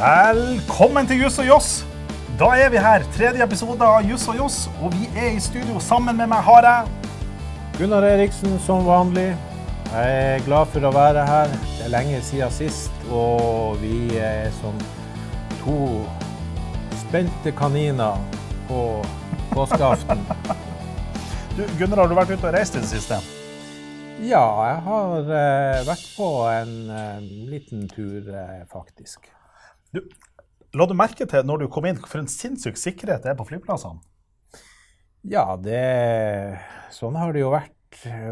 Velkommen til Juss og Joss. Da er vi her, tredje episode av Juss og Joss, og vi er i studio sammen med meg har jeg Gunnar Eriksen som vanlig. Jeg er glad for å være her. Det er lenge siden sist, og vi er som to spente kaniner på påskeaften. du, Gunnar, har du vært ute og reist i det siste? Ja, jeg har eh, vært på en eh, liten tur, eh, faktisk. Du, la du merke til når du kom inn, for en sinnssyk sikkerhet det er på flyplassene? Ja, det, sånn har det jo vært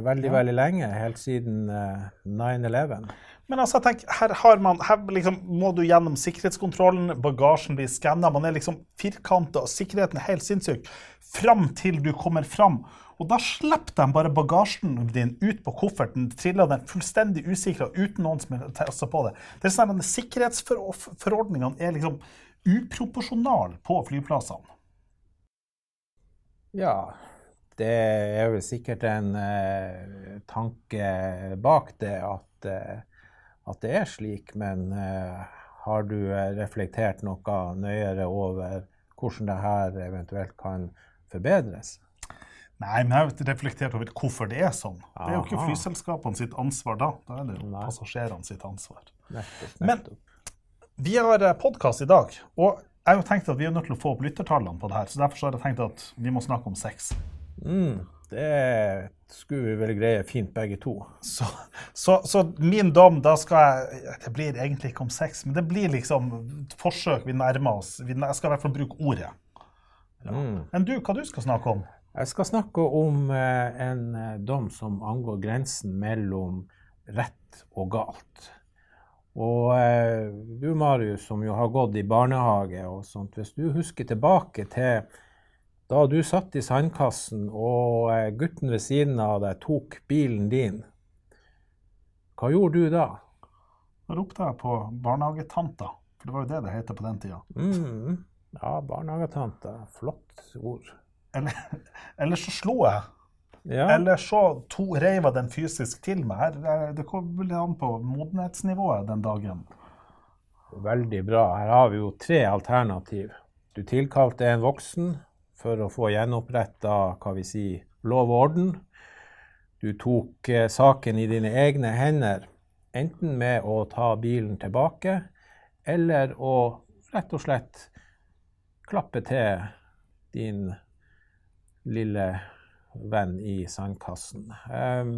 veldig, veldig lenge. Helt siden 9-11. Men altså, tenk, her, har man, her liksom, må du gjennom sikkerhetskontrollen, bagasjen blir skanna, man er liksom firkanta, sikkerheten er helt sinnssyk. Fram til du kommer fram. Og da slipper de bare bagasjen din ut på kofferten, triller den fullstendig usikra uten noen som har på det. Det er sånn at Sikkerhetsforordningene er liksom uproporsjonale på flyplassene. Ja, det er vel sikkert en uh, tanke bak det at, uh, at, det er slik. Men uh, har du reflektert noe nøyere over hvordan det her eventuelt kan forbedres? Nei, men jeg har reflektert over hvorfor det er sånn. Aha. Det er jo ikke flyselskapene sitt ansvar da. Da er det jo passasjerene sitt ansvar. Nettopp, nettopp. Men vi har eh, podkast i dag, og jeg har jo tenkt at vi er nødt til å få opp lyttertallene på det her. Så derfor har jeg tenkt at vi må snakke om sex. Mm, det skulle vi vel greie fint begge to. Så, så, så, min dom, da skal jeg Det blir egentlig ikke om sex, men det blir liksom forsøk vi nærmer oss. Jeg skal i hvert fall bruke ordet. Ja. Mm. Men du, hva du skal snakke om? Jeg skal snakke om eh, en eh, dom som angår grensen mellom rett og galt. Og eh, du Marius, som jo har gått i barnehage og sånt, hvis du husker tilbake til da du satt i sandkassen og gutten ved siden av deg tok bilen din, hva gjorde du da? Da ropte jeg på barnehagetanta, for det var jo det det het på den tida. Mm, ja, barnehagetanta. Flott ord. Eller, eller så slo jeg. Ja. Eller så to, reiv jeg den fysisk til meg. Her, det kommer an på modenhetsnivået den dagen. Veldig bra. Her har vi jo tre alternativ. Du tilkalte en voksen for å få gjenoppretta hva vi sier, lov og orden. Du tok eh, saken i dine egne hender, enten med å ta bilen tilbake, eller å rett og slett klappe til din lille venn i sandkassen. Um,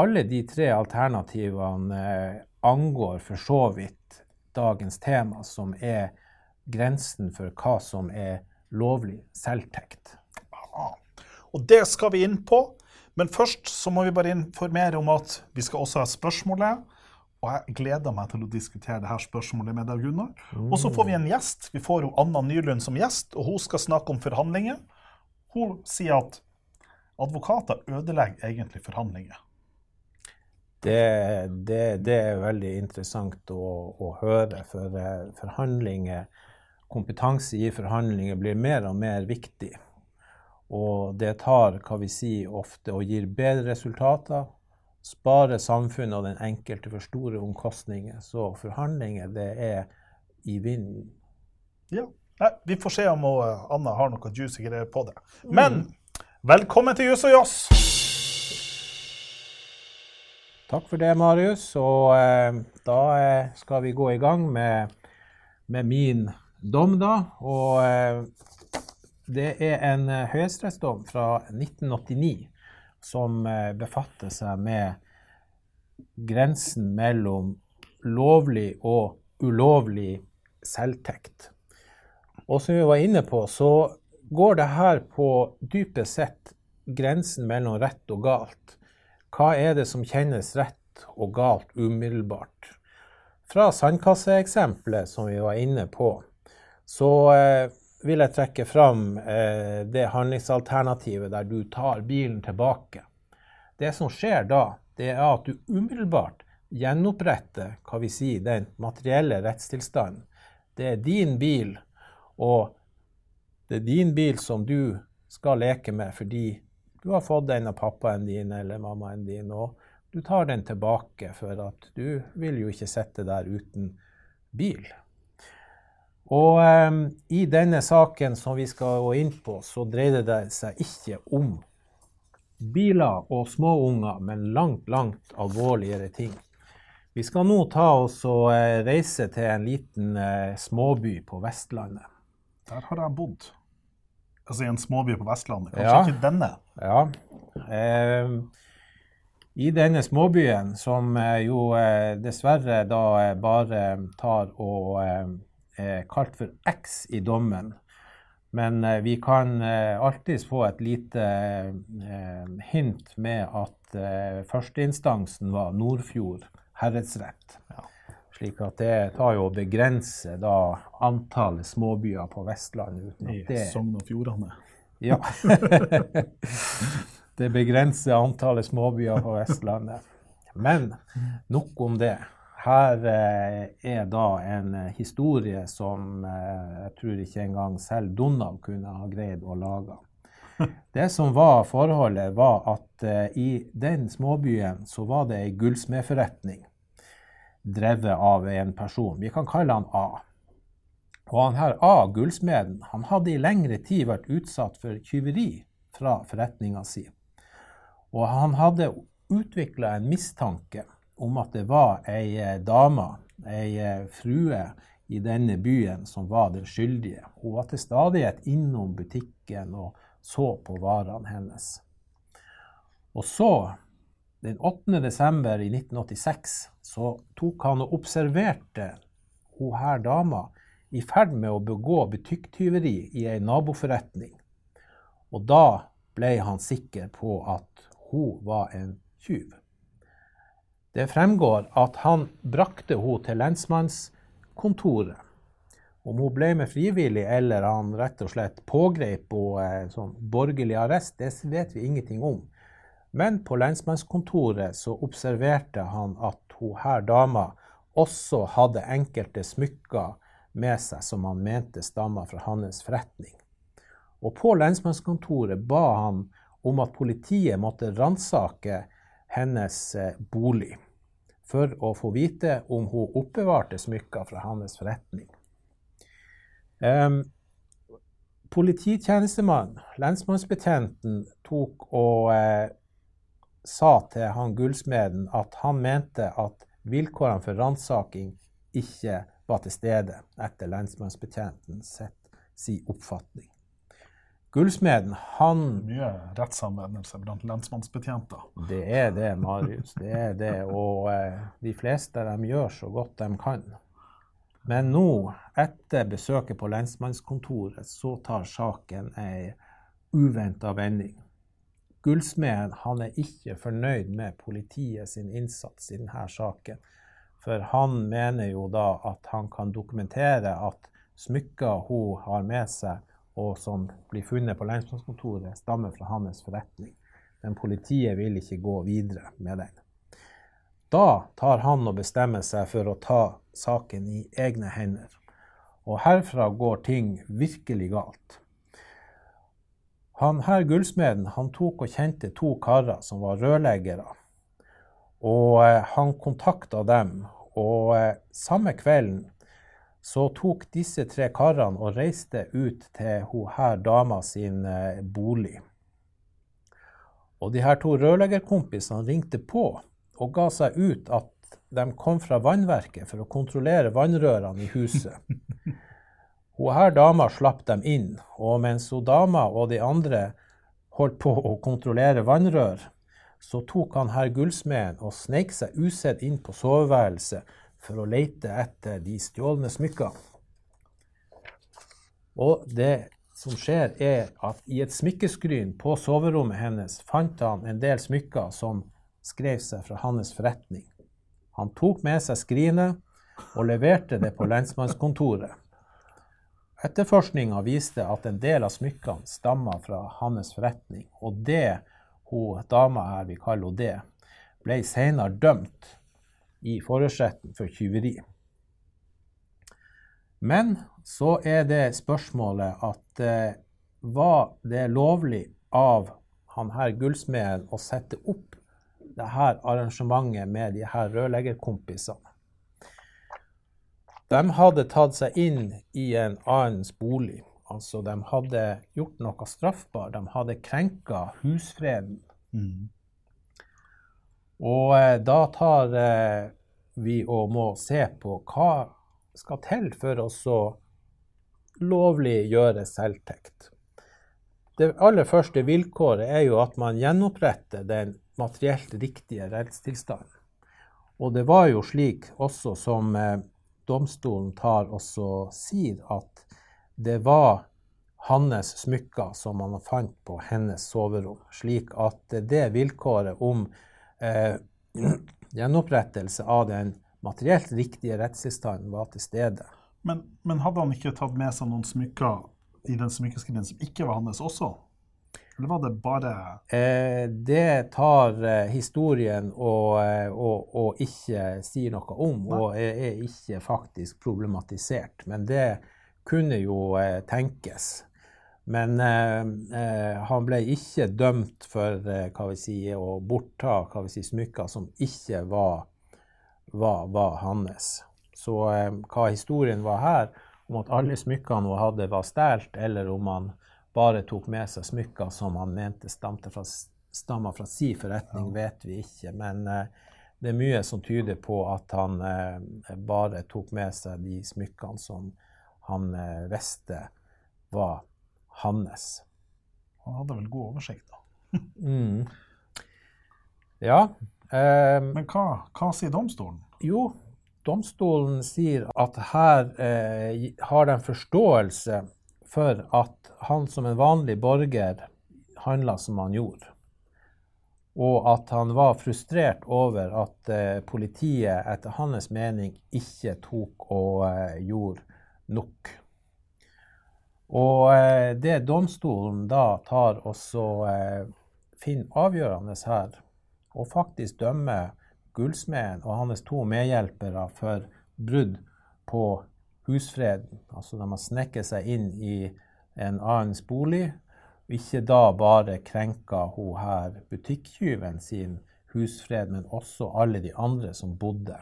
alle de tre alternativene uh, angår for så vidt dagens tema, som er grensen for hva som er lovlig selvtekt. Og det skal vi inn på. Men først så må vi bare informere om at vi skal også ha spørsmålet. Og jeg gleder meg til å diskutere det her spørsmålet med deg, Gunnar. Og så får vi en gjest. Vi får Anna Nylund som gjest, og hun skal snakke om forhandlinger. Hun sier at advokater ødelegger egentlig forhandlinger. Det, det, det er veldig interessant å, å høre, for eh, forhandlinger, kompetanse i forhandlinger blir mer og mer viktig. Og det tar hva vi sier, ofte og gir bedre resultater. Sparer samfunnet og den enkelte for store omkostninger. Så forhandlinger, det er i vinden. Ja. Nei, vi får se om uh, Anna har noe juicy greier på det. Men velkommen til Jus og Joss! Takk for det, Marius. Og eh, da uh, skal vi gå i gang med, med min dom, da. Og det er en uh, høyesterettsdom fra 1989 som befatter seg med grensen mellom lovlig og ulovlig selvtekt. Og som vi var inne på, så går det her på dypest sett grensen mellom rett og galt. Hva er det som kjennes rett og galt umiddelbart? Fra sandkasseeksempelet som vi var inne på, så eh, vil jeg trekke fram eh, det handlingsalternativet der du tar bilen tilbake. Det som skjer da, det er at du umiddelbart gjenoppretter hva vi sier, den materielle rettstilstanden. Det er din bil og det er din bil som du skal leke med fordi du har fått den av pappaen din eller mammaen din, og du tar den tilbake for at du vil jo ikke sitte der uten bil. Og eh, i denne saken som vi skal gå inn på, så dreide det seg ikke om biler og småunger, men langt, langt alvorligere ting. Vi skal nå ta oss og eh, reise til en liten eh, småby på Vestlandet. Der har jeg bodd. Altså i en småby på Vestlandet. Kanskje Ja. ikke denne. Ja. Eh, I denne småbyen, som eh, jo eh, dessverre da eh, bare tar og eh, kalt for X i dommen, men eh, vi kan eh, alltids få et lite eh, hint med at eh, førsteinstansen var Nordfjord herredsrett. Ja. Slik at det tar jo å begrense da antallet småbyer på Vestlandet. uten at det Sogn og Fjordane. ja. det begrenser antallet småbyer på Vestlandet. Men nok om det. Her eh, er da en eh, historie som eh, jeg tror ikke engang selv Donald kunne ha greid å lage. Det som var forholdet, var at eh, i den småbyen så var det ei gullsmedforretning drevet av en person. Vi kan kalle han A. Og han her A, gullsmeden, han hadde i lengre tid vært utsatt for tyveri fra forretninga si. Og han hadde utvikla en mistanke om at det var ei eh, dame, ei eh, frue i denne byen, som var den skyldige. Hun var til stadighet innom butikken og så på varene hennes. Og så, den 8. desember i 1986, så tok han og observerte hun her dama i ferd med å begå butikktyveri i ei naboforretning. Og da ble han sikker på at hun var en tyv. Det fremgår at han brakte hun til lensmannskontoret. Om hun ble med frivillig eller han rett og slett pågrep henne sånn borgerlig arrest, det vet vi ingenting om. Men på lensmannskontoret så observerte han at hun her dama også hadde enkelte smykker med seg som han mente stamma fra hans forretning. Og på lensmannskontoret ba han om at politiet måtte ransake hennes eh, bolig for å få vite om hun oppbevarte smykker fra hans forretning. Um, polititjenestemann, lensmannsbetjenten, tok og eh, sa til han gullsmeden at han mente at vilkårene for ransaking ikke var til stede etter lensmannsbetjenten sitt si oppfatning. Gullsmeden, han Mye rettsanvendelse blant lensmannsbetjenter. Det er det, Marius. Det er det. Og eh, de fleste de gjør så godt de kan. Men nå, etter besøket på lensmannskontoret, så tar saken ei uventa vending. Gullsmeden han er ikke fornøyd med politiet sin innsats i denne saken. For han mener jo da at han kan dokumentere at smykker hun har med seg, og som blir funnet på lensmannskontoret, stammer fra hans forretning. Men politiet vil ikke gå videre med den. Da tar han og bestemmer seg for å ta saken i egne hender. Og herfra går ting virkelig galt. Han her gullsmeden han tok og kjente to karer som var rørleggere. Og eh, han kontakta dem, og eh, samme kvelden så tok disse tre karene og reiste ut til hun her dama sin eh, bolig. Og de her to rørleggerkompisene ringte på og ga seg ut at de kom fra vannverket for å kontrollere vannrørene i huset. Hun her dama slapp dem inn, og mens hun dama og de andre holdt på å kontrollere vannrør, så tok han herr gullsmeden og sneik seg usett inn på soveværelset for å lete etter de stjålne smykkene. Og det som skjer, er at i et smykkeskryn på soverommet hennes fant han en del smykker som skrev seg fra hans forretning. Han tok med seg skrinet og leverte det på lensmannskontoret. Etterforskninga viste at en del av smykkene stammer fra hans forretning, og det hun dama her, vi kaller henne det, ble senere dømt i forhørsretten for tyveri. Men så er det spørsmålet at eh, var det lovlig av han her gullsmeden å sette opp det her arrangementet med de her rørleggerkompisene? De hadde tatt seg inn i en annens bolig. Altså, de hadde gjort noe straffbart. De hadde krenka husfreden. Mm. Og eh, da tar eh, vi og må se på hva skal til for å så lovlig selvtekt. Det aller første vilkåret er jo at man gjenoppretter den materielt riktige rettstilstanden. Og det var jo slik også som eh, domstolen tar også sier, at det var hans smykker som han fant på hennes soverom. Slik at det vilkåret om eh, gjenopprettelse av den materielt riktige rettstilstanden var til stede. Men, men hadde han ikke tatt med seg noen smykker i den smykkeskriven som ikke var hans også? Eller var det bare Eh, det tar eh, historien og, eh, og, og ikke sier noe om, Nei. og er, er ikke faktisk problematisert. Men det kunne jo eh, tenkes. Men eh, eh, han ble ikke dømt for si, å bortta si, smykker som ikke var, var, var hans. Så hva historien var her, om at alle smykkene hun hadde var stjålet, eller om han bare tok med seg smykker som han mente stamte fra, stamma fra si forretning, vet vi ikke. Men eh, det er mye som tyder på at han eh, bare tok med seg de smykkene som han eh, visste var hans. Han hadde vel god oversikt, da. Mm. Ja. Eh, Men hva, hva sier domstolen? jo, domstolen sier at her eh, har de forståelse for at han som en vanlig borger handla som han gjorde. Og at han var frustrert over at eh, politiet etter hans mening ikke tok og eh, gjorde nok. Og eh, det domstolen da tar og så eh, finner avgjørende her, og faktisk dømmer gullsmeden og hans to medhjelpere for brudd på husfreden. Altså de har snekket seg inn i en annens bolig, og ikke da bare krenka hun her butikktyven sin husfred, men også alle de andre som bodde.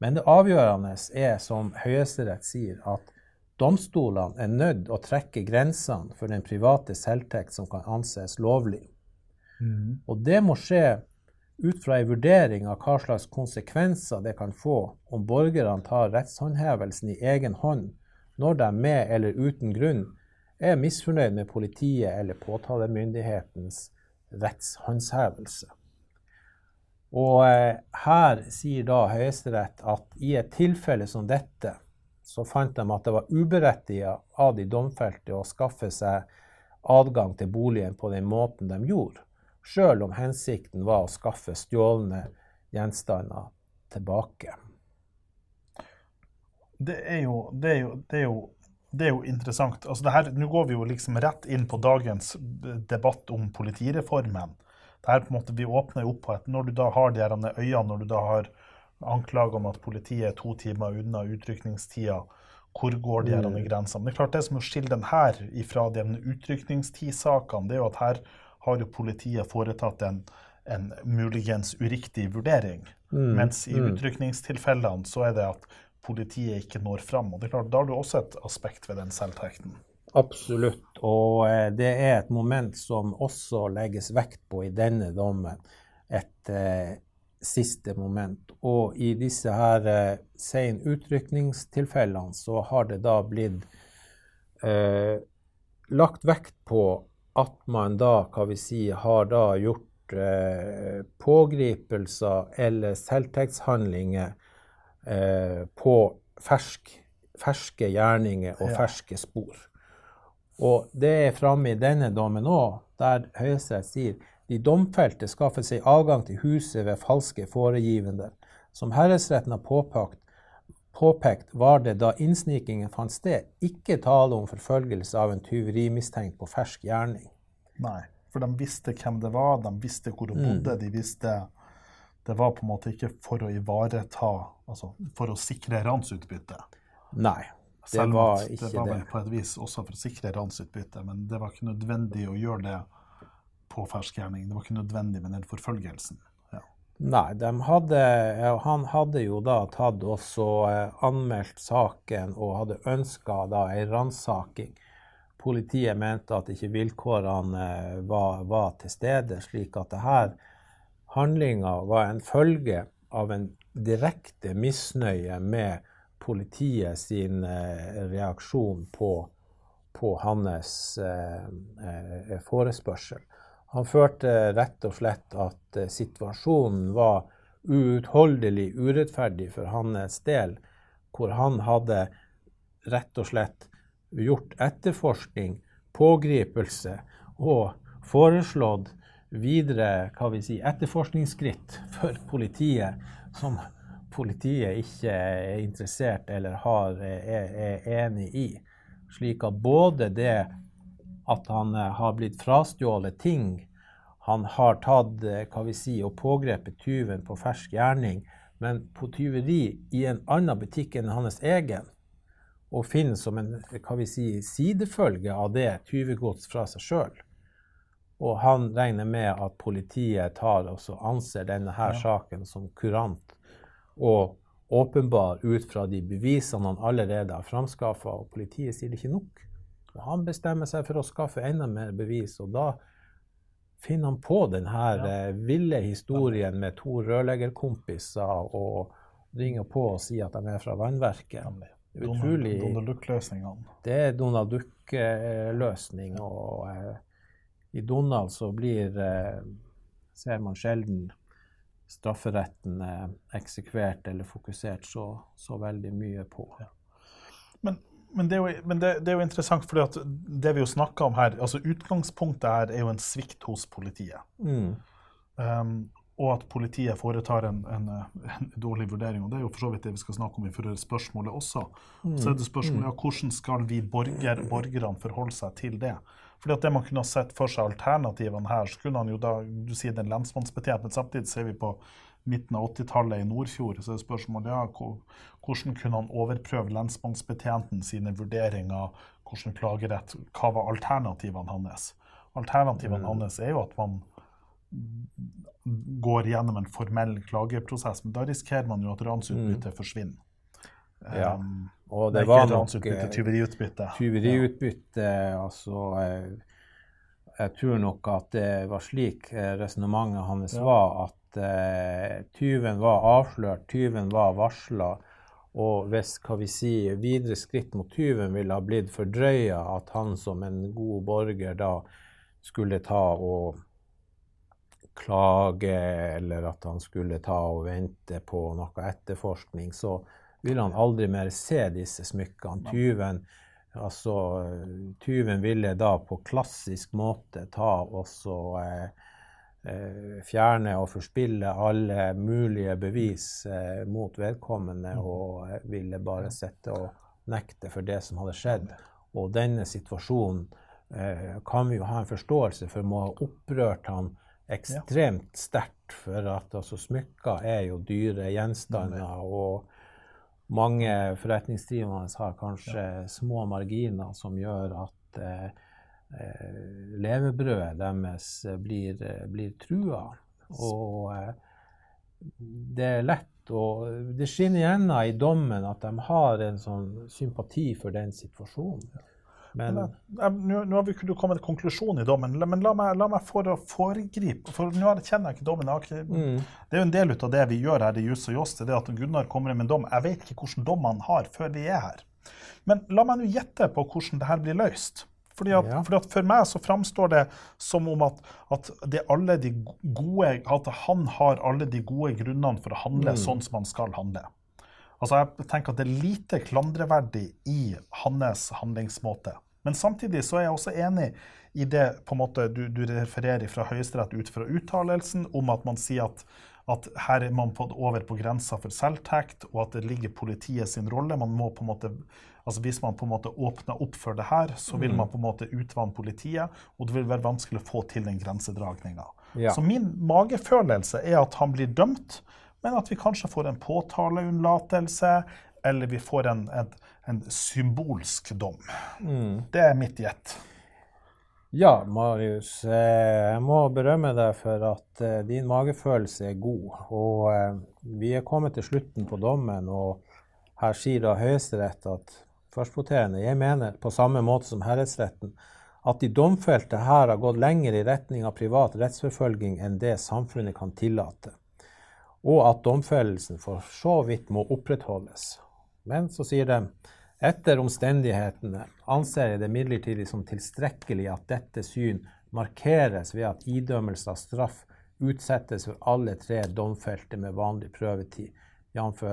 Men det avgjørende er, som Høyesterett sier, at domstolene er nødt å trekke grensene for den private selvtekt som kan anses lovlig. Og det må skje ut fra en vurdering av hva slags konsekvenser det kan få om borgerne tar rettshåndhevelsen i egen hånd når de med eller uten grunn er misfornøyd med politiet eller påtalemyndighetens rettshåndhevelse. Og eh, her sier da Høyesterett at i et tilfelle som dette, så fant de at det var uberettiget av de domfelte å skaffe seg adgang til boligen på den måten de gjorde, sjøl om hensikten var å skaffe stjålne gjenstander tilbake. Det er jo, det er jo, det er jo, det er jo interessant. Altså det her, Nå går vi jo liksom rett inn på dagens debatt om politireformen. Det her på en måte, Vi åpner opp på at når du da har de her øyene, når du da har anklager om at politiet er to timer unna utrykningstida, hvor går de her Mm. grensene? Det er klart det som skiller den her fra de utrykningstidssakene, det er jo at her har jo politiet foretatt en, en muligens uriktig vurdering. Mm, Mens i mm. utrykningstilfellene så er det at politiet ikke når fram. Og det er klart, Da har du også et aspekt ved den selvtekten. Absolutt. Og eh, det er et moment som også legges vekt på i denne dommen. Et eh, siste moment. Og i disse her eh, sen utrykningstilfellene så har det da blitt eh, lagt vekt på at man da, hva vi si, har da gjort eh, pågripelser eller selvtektshandlinger eh, på fersk, ferske gjerninger og Ja. ferske spor. Og det er framme i denne dommen òg, der Høyesterett sier de domfelte skaffer seg adgang til huset ved falske foregivende, Som herresretten har påpekt, påpekt, var det da innsnikingen fant sted, ikke tale om forfølgelse av en tyverimistenkt på fersk gjerning. Nei, for de visste hvem det var, de visste hvor hun Mm. bodde. de visste Det var på en måte ikke for å ivareta Altså for å sikre ransutbytte. Nei, det Selv var ikke det Det var vel på et vis også for å sikre ransutbytte, men det var ikke nødvendig å gjøre det på fersk gjerning. Det var ikke nødvendig med den forfølgelsen. Nei, de hadde, han hadde jo da tatt også eh, anmeldt saken og hadde ønska da ei ransaking. Politiet mente at ikke vilkårene eh, var, var til stede, slik at det her handlinga var en følge av en direkte misnøye med politiet sin eh, reaksjon på, på hans eh, forespørsel. Han følte rett og slett at eh, situasjonen var uutholdelig urettferdig for hans del, hvor han hadde rett og slett gjort etterforskning, pågripelse og foreslått videre hva vi si, etterforskningsskritt for politiet som politiet ikke er interessert eller har, er, er enig i. Slik at både det at han eh, har blitt frastjålet ting, han har tatt eh, hva vi sier, og pågrepet tyven på fersk gjerning, men på tyveri i en annen butikk enn hans egen, og finner som en hva vi sier, sidefølge av det tyvegods fra seg sjøl. Og han regner med at politiet tar og anser denne her ja. saken som kurant og åpenbar ut fra de bevisene han allerede har framskaffa, og politiet sier det ikke nok. Og han bestemmer seg for å skaffe enda mer bevis, og da finner han på denne ja. eh, ville historien med to rørleggerkompiser og ringer på og sier at de er fra vannverket. Utrolig Donald Duck-løsningene. Det er Donald Duck-løsning. og eh, i Donald så blir eh, ser man sjelden strafferetten eh, eksekvert eller fokusert så, så veldig mye på. Ja. Men, men, det, jo, men det, det, er jo, interessant, for det vi jo snakker om her altså Utgangspunktet her er jo en svikt hos politiet. Mm. Um, og at politiet foretar en, en, en, dårlig vurdering. og Det er jo for så vidt det vi skal snakke om i forrige spørsmålet også. Mm. Så er det spørsmålet ja, hvordan skal vi borger, borgerne forholde seg til det? Fordi at det man kunne ha sett for seg alternativene her, så kunne han jo da Du sier den lensmannsbetjent, men samtidig ser vi på midten av 80-tallet i Nordfjord, så er spørsmålet ja, hvordan kunne han overprøve lensmannsbetjenten sine vurderinger, hvordan klagerett, hva var alternativene hans? Alternativene mm. hans er jo at man går gjennom en formell klageprosess, men da risikerer man jo at ransutbyttet mm. forsvinner. Ja. Um, og det, det var nok eh, tyveriutbytte. Tyveriutbytte, ja. altså jeg, jeg, tror nok at det var slik eh, resonnementet hans ja. var, at uh, tyven var avslørt, tyven var varsla. Og hvis hva vi sier, videre skritt mot tyven ville ha blitt fordrøya, at han som en god borger da skulle ta og klage, eller at han skulle ta og vente på noe etterforskning, så ville han aldri mer se disse smykkene. Tyven, altså, tyven ville da på klassisk måte ta også eh, eh, fjerne og forspille alle mulige bevis eh, mot vedkommende mm. og eh, ville bare sette og nekte for det som hadde skjedd. Og denne situasjonen eh, kan vi jo ha en forståelse for må ha opprørt han ekstremt sterkt. For at altså, smykker er jo dyre gjenstander. og mange forretningsdrivende har kanskje små marginer som gjør at eh, eh levebrødet deres blir, blir trua. Og eh, det er lett å Det skinner igjennom i dommen at de har en sånn sympati for den situasjonen. Men, nå, har vi ikke kommet til konklusjonen i dommen, men la meg, la meg for foregripe for Nå kjenner jeg ikke dommen. Mm. Det er jo en del av det vi gjør her i Jus og Joss, det at Gunnar kommer med en dom. Jeg vet ikke hvilken dom han har før vi er her. Men la meg nå gjette på hvordan det her blir løst. Fordi at, ja. fordi at For meg så framstår det som om at, at, det alle de gode, at han har alle de gode grunnene for å handle mm. sånn som han skal handle. Altså jeg tenker at Det er lite klandreverdig i hans handlingsmåte. Men samtidig så er jeg også enig i det på en måte du, du refererer fra Høyesterett ut fra uttalelsen, om at man sier at, at her er man på, over på grensa for selvtekt, og at det ligger politiet sin rolle. Man må på en måte, altså Hvis man på en måte åpner opp for det her, så vil man på en måte utvanne politiet, og det vil være vanskelig å få til den grensedragninga. Ja. Så min magefølelse er at han blir dømt men at vi kanskje får en påtaleunnlatelse, eller vi får en, en, en symbolsk dom. Mm. Det er mitt gjett. Ja, Marius. Eh, jeg må berømme deg for at eh, din magefølelse er god. Og eh, vi er kommet til slutten på dommen, og her sier da Høyesterett at førstvoterende Jeg mener på samme måte som herredsretten at de domfelte her har gått lenger i retning av privat rettsforfølging enn det samfunnet kan tillate, og at domfellelsen for så vidt må opprettholdes. Men så sier de etter omstendighetene anser jeg det midlertidig som tilstrekkelig at dette syn markeres ved at idømmelse av straff utsettes for alle tre domfelte med vanlig prøvetid, jf.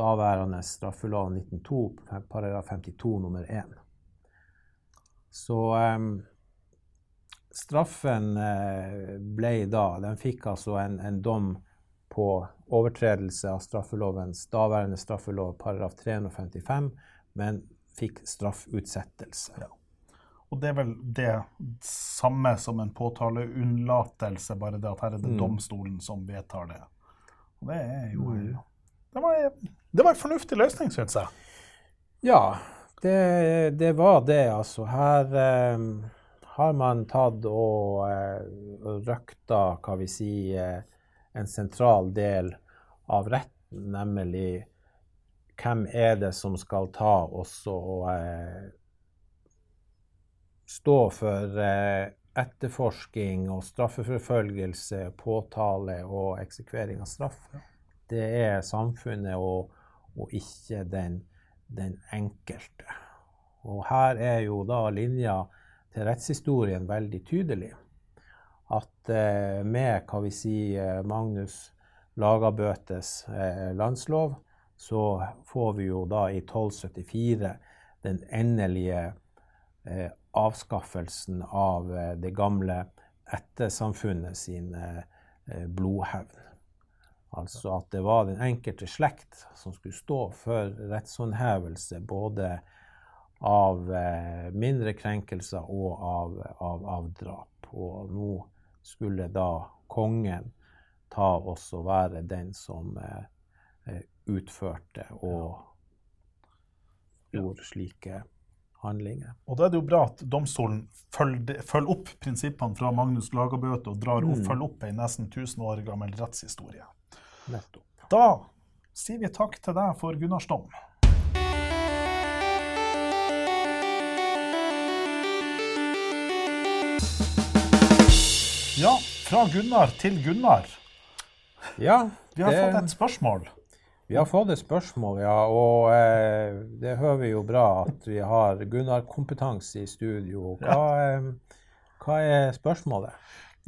Daværende straffelov 1902 paragraf 52 nummer 1. Så um, straffen uh, ble da Den fikk altså en, en, dom på overtredelse av straffelovens daværende straffelov paragraf 355, men fikk straffutsettelse. Ja. Og det er vel det samme som en påtaleunnlatelse, bare det at her er det mm. domstolen som vedtar det. Og det er jo mm. det, var, det var en fornuftig løsning, syns jeg. Ja, det, det, var det, altså. Her eh, har man tatt og eh, røkta, hva vi sier, eh, en sentral del av retten, nemlig hvem er det som skal ta også og eh, stå for eh, etterforsking og straffeforfølgelse, påtale og eksekvering av straff. Det er samfunnet og, og ikke den den enkelte. Og her er jo da linja til rettshistorien veldig tydelig. At eh, med hva vi sier Magnus Lagabøtes eh, landslov, så får vi jo da i 1274 den endelige eh, avskaffelsen av eh, det gamle ettersamfunnet sin eh, blodhevn. Altså at det var den enkelte slekt som skulle stå for rettshåndhevelse både av eh, mindre krenkelser og av, av, av, drap. Og nå skulle da kongen ta oss og være den som eh, eh utførte og gjorde slike handlinger. Og da er det jo bra at domstolen følger, følger opp prinsippene fra Magnus Lagabøte og drar og mm. følger opp ei nesten 1000 år gammel rettshistorie. Nettopp. Da sier vi takk til deg for Gunnars dom. Ja, fra Gunnar til Gunnar. Ja, vi har fått et spørsmål. Vi har fått et spørsmål, ja. Og eh, det hører vi jo bra at vi har Gunnar-kompetanse i studio. Hva, eh, hva er spørsmålet?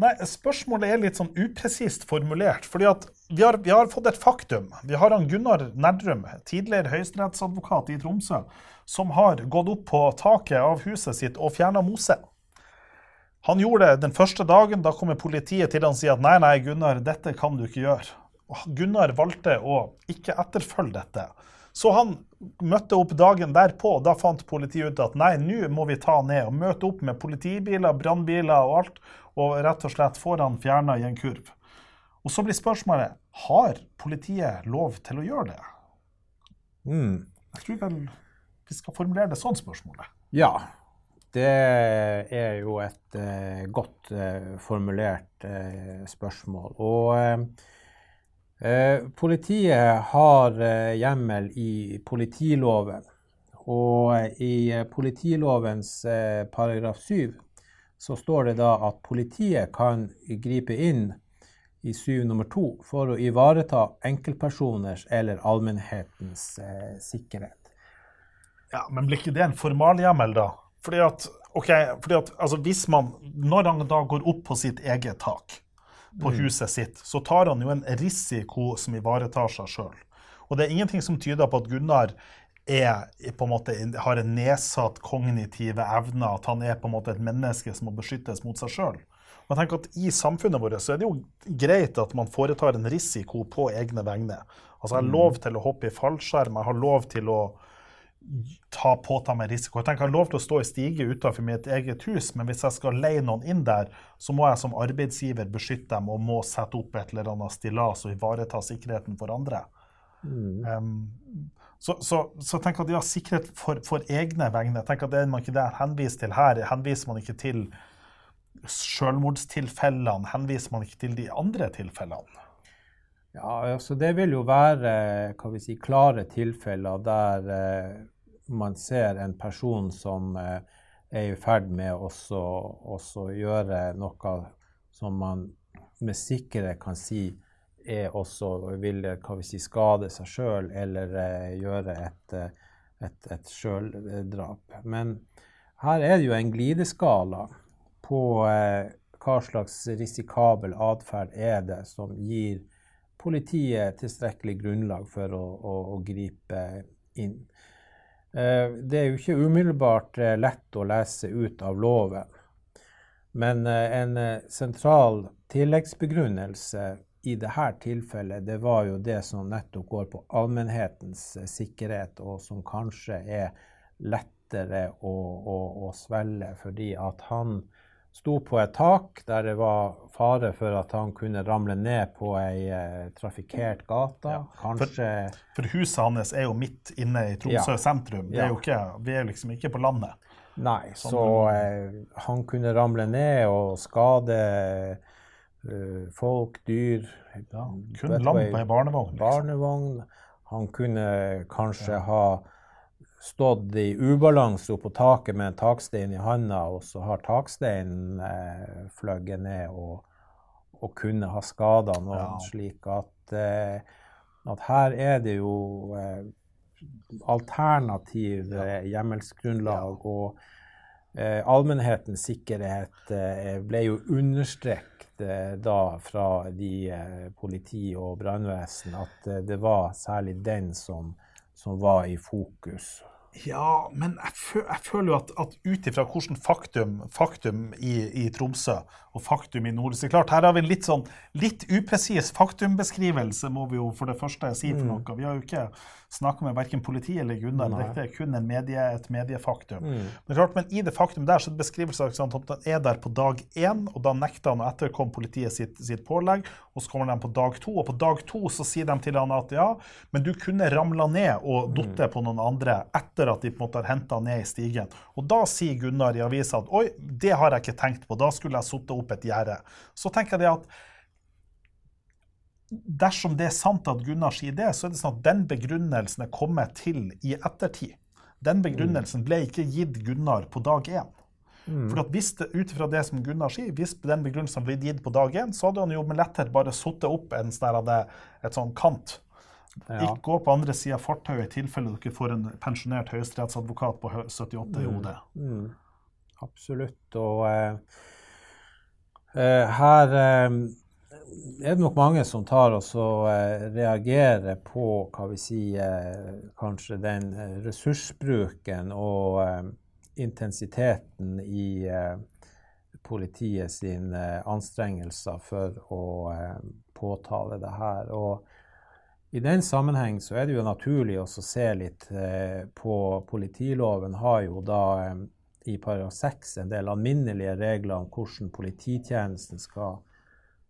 Nei, Spørsmålet er litt sånn upresist formulert. fordi at vi har, vi har, fått et faktum. Vi har han Gunnar Nerdrum, tidligere høyesterettsadvokat i Tromsø, som har gått opp på taket av huset sitt og fjerna mose. Han gjorde det den første dagen. Da kommer politiet til han og sier at nei, nei, Gunnar, dette kan du ikke gjøre. Og Gunnar valgte å ikke etterfølge dette. Så han møtte opp dagen derpå, og da fant politiet ut at nei, nå må vi ta ned og møte opp med politibiler, brannbiler og alt, og rett og slett får han fjerna i en kurv. Og så blir spørsmålet har politiet lov til å gjøre det. Mm. Jeg tror vel vi skal formulere det sånn, spørsmålet. Ja. Det er jo et uh, godt uh, formulert uh, spørsmål. Og politiet har hjemmel i politiloven. Og i politilovens paragraf 7 så står det da at politiet kan gripe inn i syv nummer to for å ivareta enkeltpersoners eller allmennhetens eh, sikkerhet. Ja, Men blir ikke det en formalhjemmel, da? Fordi at, okay, fordi at altså hvis man, Når han da går opp på sitt eget tak på mm. huset sitt, så tar han jo en risiko som ivaretar seg sjøl. Og det er ingenting som tyder på at Gunnar er, på en måte, har en nedsatt kognitive evner, at han er på en måte et menneske som må beskyttes mot seg sjøl. At I samfunnet vårt så er det jo greit at man foretar en risiko på egne vegne. Altså Jeg har lov til å hoppe i fallskjerm, jeg har lov til å ta, påta meg risiko. Jeg tenker Jeg har lov til å stå i stige utenfor mitt eget hus, men hvis jeg skal leie noen inn der, så må jeg som arbeidsgiver beskytte dem og må sette opp et eller annet stillas og ivareta sikkerheten for andre. Mm. Um, så, så, så tenk at ja, sikkerhet for, for, egne vegne. tenk at Det man ikke der henviser til her. Henviser man ikke til selvmordstilfellene? Henviser man ikke til de andre tilfellene? Ja, altså Det vil jo være hva vi si, klare tilfeller der eh, man ser en person som eh, er i ferd med å gjøre noe som man med sikkerhet kan si er også vil hva vi si, skade seg sjøl eller eh, gjøre et, et, et sjøldrap. Men her er det jo en glideskala på eh, hva slags risikabel atferd er det som gir politiet tilstrekkelig grunnlag for å, å, å gripe inn. Eh, det er jo ikke umiddelbart eh, lett å lese ut av loven. Men eh, en sentral tilleggsbegrunnelse i dette tilfellet, det var jo det som nettopp går på allmennhetens sikkerhet, og som kanskje er lettere å, å, å svelge, fordi at han sto på et tak der det var fare for at han kunne ramle ned på ei eh, trafikkert gate. Ja, Kanskje for, for, huset hans er jo midt inne i Tromsø ja, sentrum. Er ikke, vi er liksom ikke på landet. Nei, sånn. så eh, han kunne ramle ned og skade folk, dyr ja, Kun land i barnevogn. Liksom. barnevogn. Han kunne kanskje ha stått i ubalanse på taket med en takstein i handa, og så har taksteinen eh, fløyet ned og, og, kunne ha skada noen, ja. slik at, eh, at, her er det jo eh, alternativ eh, hjemmelsgrunnlag. Ja. og Eh, allmennhetens sikkerhet eh, ble jo understreket eh, da fra de eh, politi og brannvesen at eh, det var særlig den som, som var i fokus. Ja, men jeg, føl, jeg føler jo at, at ut ifra hvordan faktum, faktum i, i, Tromsø og faktum i nord så klart, Her har vi en litt sånn litt upresis faktumbeskrivelse, må vi jo for det første si for mm. noe. Vi har jo ikke snakka med verken politi eller Gunnar. Nei. Det er kun medie, et mediefaktum. Mm. Men, klart, men i det faktum der så er det beskrivelse av at han er der på dag én, og da nekter han å etterkomme politiet sitt, sitt, pålegg. Og så kommer de på dag to, og på dag to så sier de til han at ja, men du kunne ramla ned og datt mm. på noen andre etter at de på en måte har henta ned i stigen. Og da sier Gunnar i avisa at oi, det har jeg ikke tenkt på, da skulle jeg satt opp et gjerde. Så tenker jeg det at dersom det er sant at Gunnar sier det, så er det sånn at den begrunnelsen er kommet til i ettertid. Den begrunnelsen ble ikke gitt Gunnar på dag én. Mm. For at hvis det, ut ifra det som Gunnar sier, hvis den begrunnelsen ble gitt på dag én, så hadde han jo med letthet bare satt opp en sånn et sånn kant. Ja. Ikke gå på andre sida av fortauet i tilfelle dere får en pensjonert høyesterettsadvokat på 78 i hodet. Mm. Mm. Absolutt. Og uh, uh, her uh, er det nok mange som tar og eh, reagerer på hva vi sier, kanskje den eh, ressursbruken og eh, intensiteten i politiet sine anstrengelser for å påtale det her. Og i den sammenheng så er det jo naturlig å se litt på Politiloven har jo da i paragraf 6 en del alminnelige regler om hvordan polititjenesten skal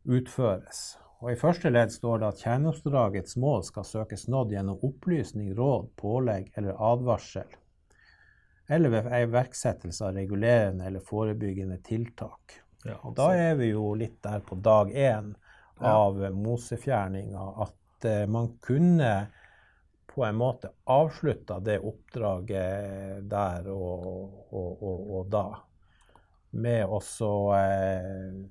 utføres. Og I første ledd står det at kjerneoppdragets mål skal søkes nådd gjennom opplysning, råd, pålegg eller advarsel, eller ved iverksettelse av regulerende eller forebyggende tiltak. Ja, og Da er vi jo litt der på dag én av ja. mosefjerninga, at uh, man kunne på en måte avslutta det oppdraget der og, og, og, og da, med også uh,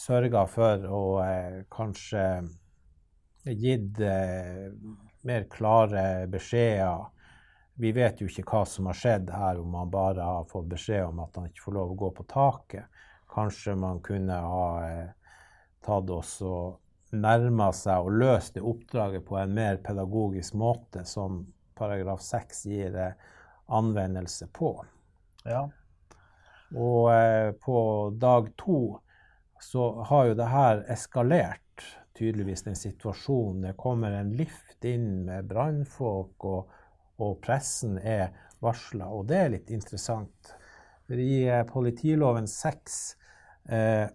sørga for å eh, kanskje gitt eh, mer klare beskjeder. Vi vet jo ikke hva som har skjedd her, om man bare har fått beskjed om at han ikke får lov å gå på taket. Kanskje man kunne ha eh, tatt oss og nærma seg og løst det oppdraget på en mer pedagogisk måte, som paragraf 6 gir eh, anvendelse på. Ja. Og eh, på dag to så har jo det her eskalert tydeligvis den situasjonen. Det kommer en lift inn med brannfolk, og, og, pressen er varsla. Og det er litt interessant. For i eh, politiloven 6 eh,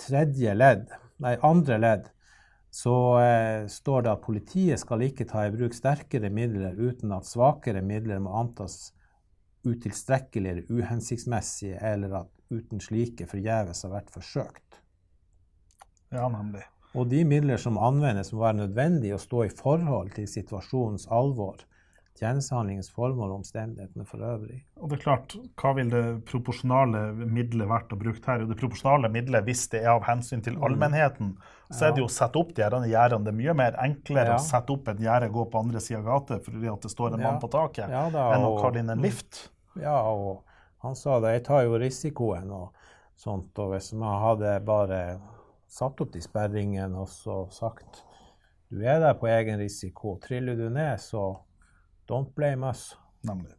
tredje ledd, nei, andre ledd, så eh, står det at politiet skal ikke ta i bruk sterkere midler uten at svakere midler må antas utilstrekkelige eller uhensiktsmessig, eller at uten slike forgjeves har vært forsøkt. Ja, nemlig. Og de midler som anvendes, må være nødvendige å stå i forhold til situasjonens alvor, tjenestehandlingens formål og omstendighetene for øvrig. Og det er klart, Hva vil det proporsjonale middelet vært å bruke her? Det proporsjonale middelet, hvis det er av hensyn til allmennheten, så er det jo å sette opp de gjerdene. Det er mye mer enklere Ja. å sette opp et gjerde og gå på andre sida av gata fordi at det står en Ja. mann på taket, Ja da, enn å kalle inn en lift. Ja, og han sa det, jeg tar jo risikoen og sånt, og hvis man hadde bare satt opp de sperringene og så sagt du er der på egen risiko, triller du ned, så don't blame us. Nemlig.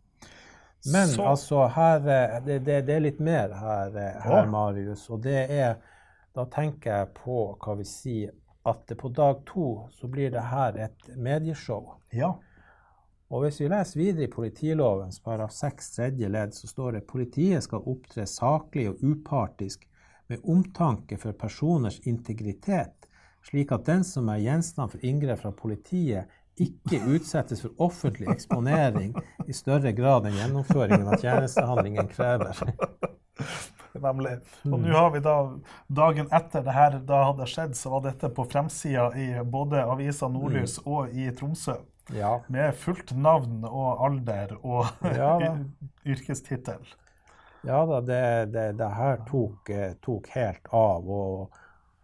Men Så- altså, her, eh, det, det, det er litt mer her, eh, her ja. Marius, og det er, da tenker jeg på, hva vi sier, at på dag to så blir det her et medieshow. Ja. Og hvis vi leser videre i politilovens paragraf 6 tredje ledd, så står det politiet skal opptre saklig og upartisk med omtanke for personers integritet, slik at den som er gjenstand for inngrep fra politiet, ikke utsettes for offentlig eksponering i større grad enn gjennomføringen av tjenestehandlingen krever. Nemlig. Og nå har vi da, dagen etter det her da hadde skjedd, så var dette på fremsida i både avisa Nordlys Mm. og i Tromsø. Ja, Med fullt navn og alder og Ja yrkestittel. ja da, det, det, det her tok, eh, tok helt av, og,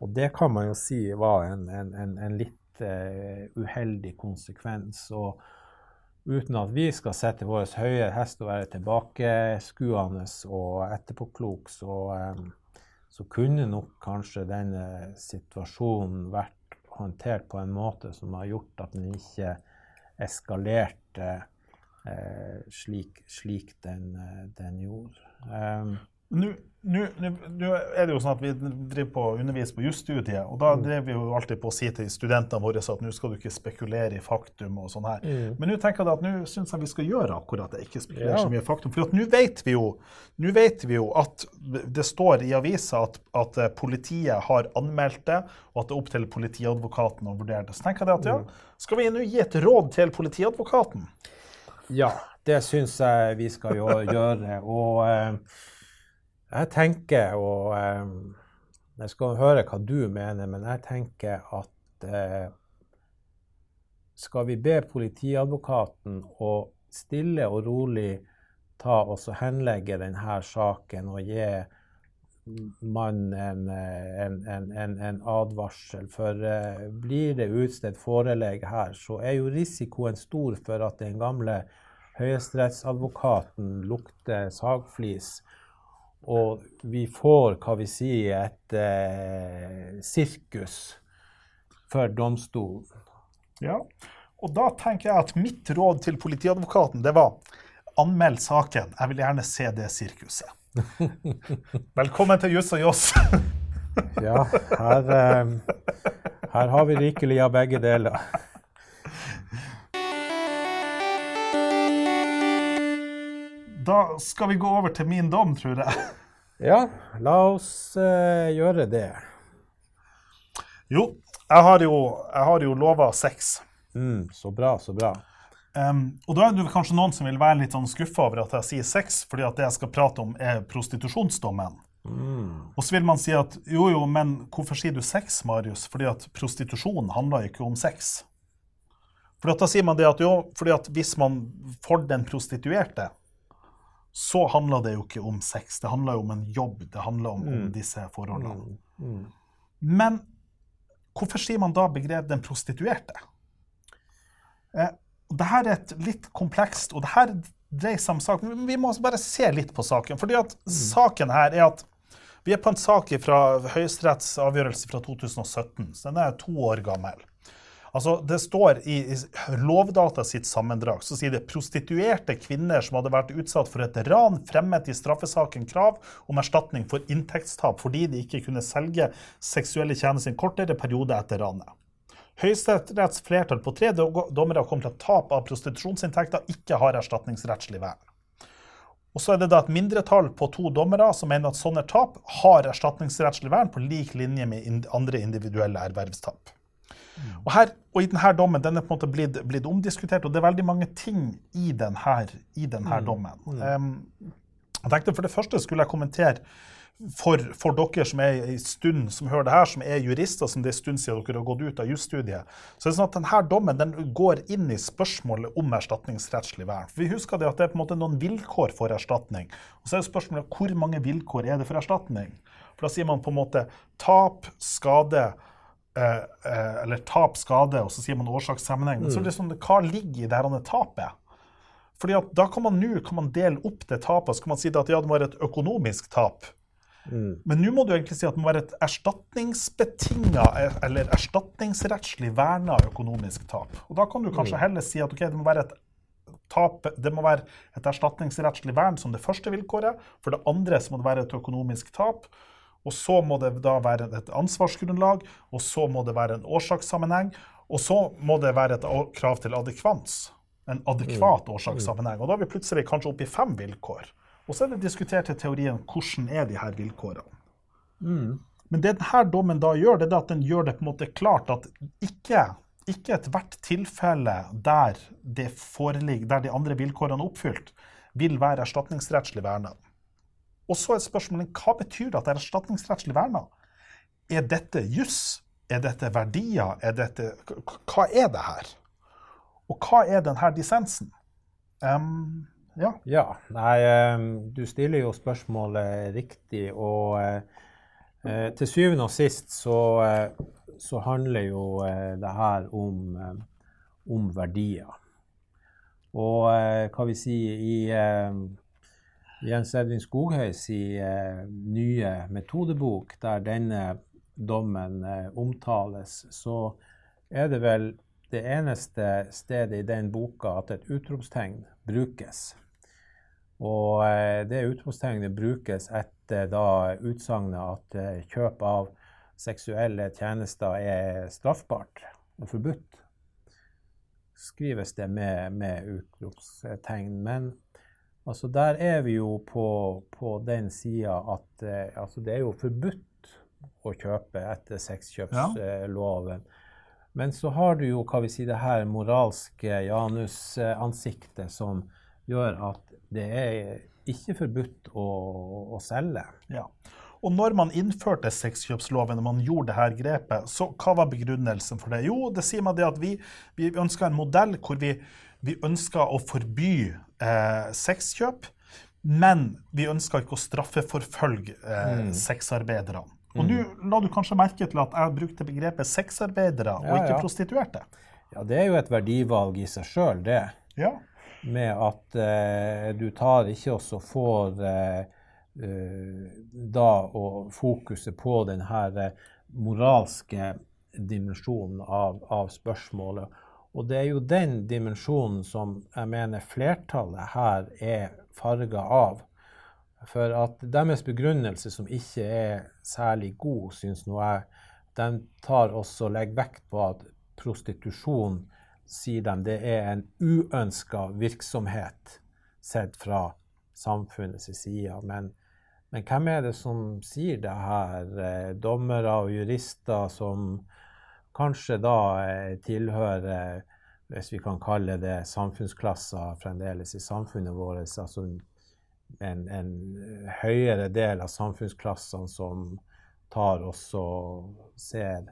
og det kan man jo si var en, en, en, en litt uh, uheldig konsekvens. Og uten at vi skal sette vår høye hest og være tilbakeskuende og etterpåklok, så, um, så kunne nok kanskje denne situasjonen vært håndtert på en måte som har gjort at den ikke eskalerte eh, slik, slik den, eh, den gjorde. Um, Nå nå- nå- er det jo sånn at vi driver på underviser undervise på jusstudiet, og da driver vi jo alltid på å si til studentene våre at nå skal du ikke spekulere i faktum og sånn her. Mm. Men nå tenker jeg at nå syns jeg vi skal gjøre akkurat det, ikke spekulere Ja. så mye i faktum. For nå vet vet vi jo at det står i avisa at, at eh, politiet har anmeldt det, og at det er opp til politiadvokaten å vurdere det. Så tenker jeg at ja, Mm. Skal vi nå gi et råd til politiadvokaten? Ja, det syns jeg vi skal gjøre. Og eh, jeg tenker, og eh, jeg skal høre hva du mener, men jeg tenker at eh, skal vi be politiadvokaten å stille og rolig ta og henlegge denne saken og gi eh, en, en, en, en advarsel. For eh, blir det utstedt forelegg her, så er jo risikoen stor for at den gamle høyesterettsadvokaten lukter sagflis. Og vi får, hva vi sier, et eh, sirkus for domstolen. Ja, og da tenker jeg at mitt råd til politiadvokaten, det var anmeld saken. Jeg vil gjerne se det sirkuset. Velkommen til Juss og Joss. Ja, her, eh, her har vi rikelig av begge deler. Da skal vi gå over til min dom, tror jeg. Ja, la oss eh, gjøre det. Jo, jeg har jo, jeg har jo lova sex. Mm, så bra, så bra. Um, og da er det kanskje noen som vil være litt sånn skuffa over at jeg sier sex, fordi at det jeg skal prate om, er prostitusjonsdommen. Og så vil man si at jo, jo, men hvorfor sier du sex, Marius? Fordi at prostitusjon handler ikke om sex. For da sier man det at jo, fordi at hvis man får den prostituerte, så handler det jo ikke om sex. Det handler jo om en jobb. Det handler om, om disse forholdene. Men hvorfor sier man da begrep 'den prostituerte'? Eh, og det her er et litt komplekst, og det her dreier seg om saken. Vi må bare se litt på saken. fordi at saken her er at vi er på en sak fra Høyesteretts avgjørelse fra 2017, så den er to år gammel. Altså, Det står i, i Lovdata sitt sammendrag så sier det prostituerte kvinner som hadde vært utsatt for et ran, fremmet i straffesaken krav om erstatning for inntektstap fordi de ikke kunne selge seksuelle tjenester i en kortere periode etter ranet. Høyesteretts flertall på tre do- dommere kom til at tap av prostitusjonsinntekter ikke har erstatningsrettslig vern. Og så er det da et mindretall på to dommere som mener at sånne tap har erstatningsrettslig vern på lik linje med andre individuelle ervervstap. Og, her, og i denne dommen den er på en måte blitt, blitt omdiskutert, og det er veldig mange ting i denne, i denne dommen. Um, jeg tenkte For det første skulle jeg kommentere for, for, dere som er en stund som hører det her, som er jurister, som det er stund siden dere har gått ut av jusstudiet, så er det sånn at denne dommen den går inn i spørsmålet om erstatningsrettslig vern. Vi husker det at det er på en måte noen vilkår for erstatning. Og så er spørsmålet hvor mange vilkår er det for erstatning? For da sier man på en måte tap, skade eh, eh, eller tap, skade, og så sier man årsakssammenheng. Men så er det sånn, hva ligger i det her tapet? Fordi at Da kan man nå dele opp det tapet så kan man si at ja, det må et økonomisk tap. Mm. Men nå må du egentlig si at det må være et erstatningsbetinga eller erstatningsrettslig verna økonomisk tap. Og Da kan du kanskje mm. heller si at okay, det, må være et tap, det må være et erstatningsrettslig vern som det første vilkåret. For det andre så må det være et økonomisk tap. Og så må det da være et ansvarsgrunnlag, og så må det være en årsakssammenheng. Og så må det være et krav til adekvans. En adekvat mm. årsakssammenheng. Og da er vi plutselig kanskje oppe i fem vilkår. Og så er det diskutert i teorien hvordan er de her vilkårene. Mm. Men det denne dommen da gjør, det er at den gjør det på en måte klart at ikke, ikke ethvert tilfelle der, det der de andre vilkårene er oppfylt, vil være erstatningsrettslig verna. Og så er spørsmålet hva betyr det at det er erstatningsrettslig verna? Er dette juss? Er dette verdier? Er dette, hva er det her? Og hva er denne dissensen? Um, ja. ja. Nei, ehm, du stiller jo spørsmålet riktig. Og eh, eh, til syvende og sist så, eh, så handler jo det her om, om, verdier. Og hva vi sier i Jens Edvin Skoghøys nye metodebok, der denne dommen omtales, så er det vel det eneste stedet i den boka at et utropstegn brukes. Og eh, det utropstegnet brukes etter da utsagnet at eh, kjøp av seksuelle tjenester er straffbart og forbudt. Skrives det med, med utropstegn. Men altså, der er vi jo på, på den sida at eh, altså, det er jo forbudt å kjøpe etter sexkjøpsloven. Ja. Men så har du jo hva vi sier, det her moralske janusansiktet som gjør at det er ikke forbudt å, å selge. Ja. Og når man innførte sexkjøpsloven, og man gjorde dette grepet, så hva var begrunnelsen for det? Jo, det sier man det at vi, vi ønsker en modell hvor vi, vi ønsker å forby eh, sexkjøp, men vi ønsker ikke å straffeforfølge eh, mm. sexarbeiderne. Og nå mm. la du kanskje merke til at jeg brukte begrepet sexarbeidere, og ikke prostituerte. Ja, det er jo et verdivalg i seg sjøl, det. Ja med at eh, du tar ikke også får eh, eh, da og fokuset på den her eh, moralske dimensjonen av, av, spørsmålet. Og det er jo den dimensjonen som jeg mener flertallet her er farga av. For at deres begrunnelse, som ikke er særlig god, syns nå jeg, den tar også legger vekt på at prostitusjon sier de det er en uønska virksomhet sett fra samfunnets side. Men, men, hvem er det som sier det her? Eh, dommere og jurister som kanskje da eh, tilhører, hvis vi kan kalle det samfunnsklasser fremdeles i samfunnet vårt, altså en, en høyere del av samfunnsklassene som tar oss og ser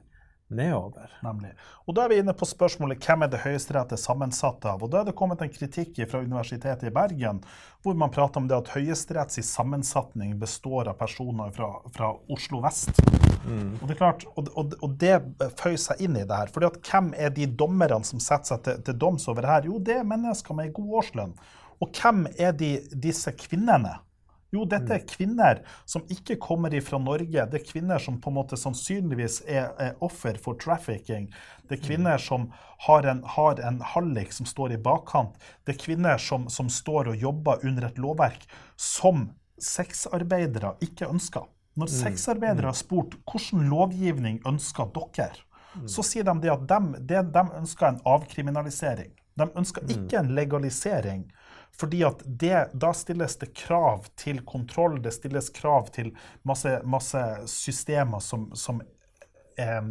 nedover. Nemlig. Og Da er vi inne på spørsmålet hvem er det Høyesterett er sammensatt av. Og Da er det kommet en kritikk fra Universitetet i Bergen hvor man prater om det at Høyesteretts sammensetning består av personer fra, fra Oslo vest. Mm. Og det er klart, og, og, og det føyer seg inn i det her. fordi at Hvem er de dommerne som setter seg til, til doms over her? Jo, det er mennesker med god årslønn. Og hvem er de, disse kvinnene? Jo, dette er mm. kvinner som ikke kommer fra Norge. Det er kvinner som på en måte sannsynligvis er, er offer for trafficking. Det er kvinner mm. som har en, har en hallik som står i bakkant. Det er kvinner som, som står og jobber under et lovverk som sexarbeidere ikke ønsker. Når mm. sexarbeidere har spurt hvilken lovgivning ønsker dere, så sier de at de, de, de ønsker en avkriminalisering. De ønsker ikke en legalisering. Fordi at det, da stilles det krav til kontroll, det stilles krav til masse, masse systemer som, som eh,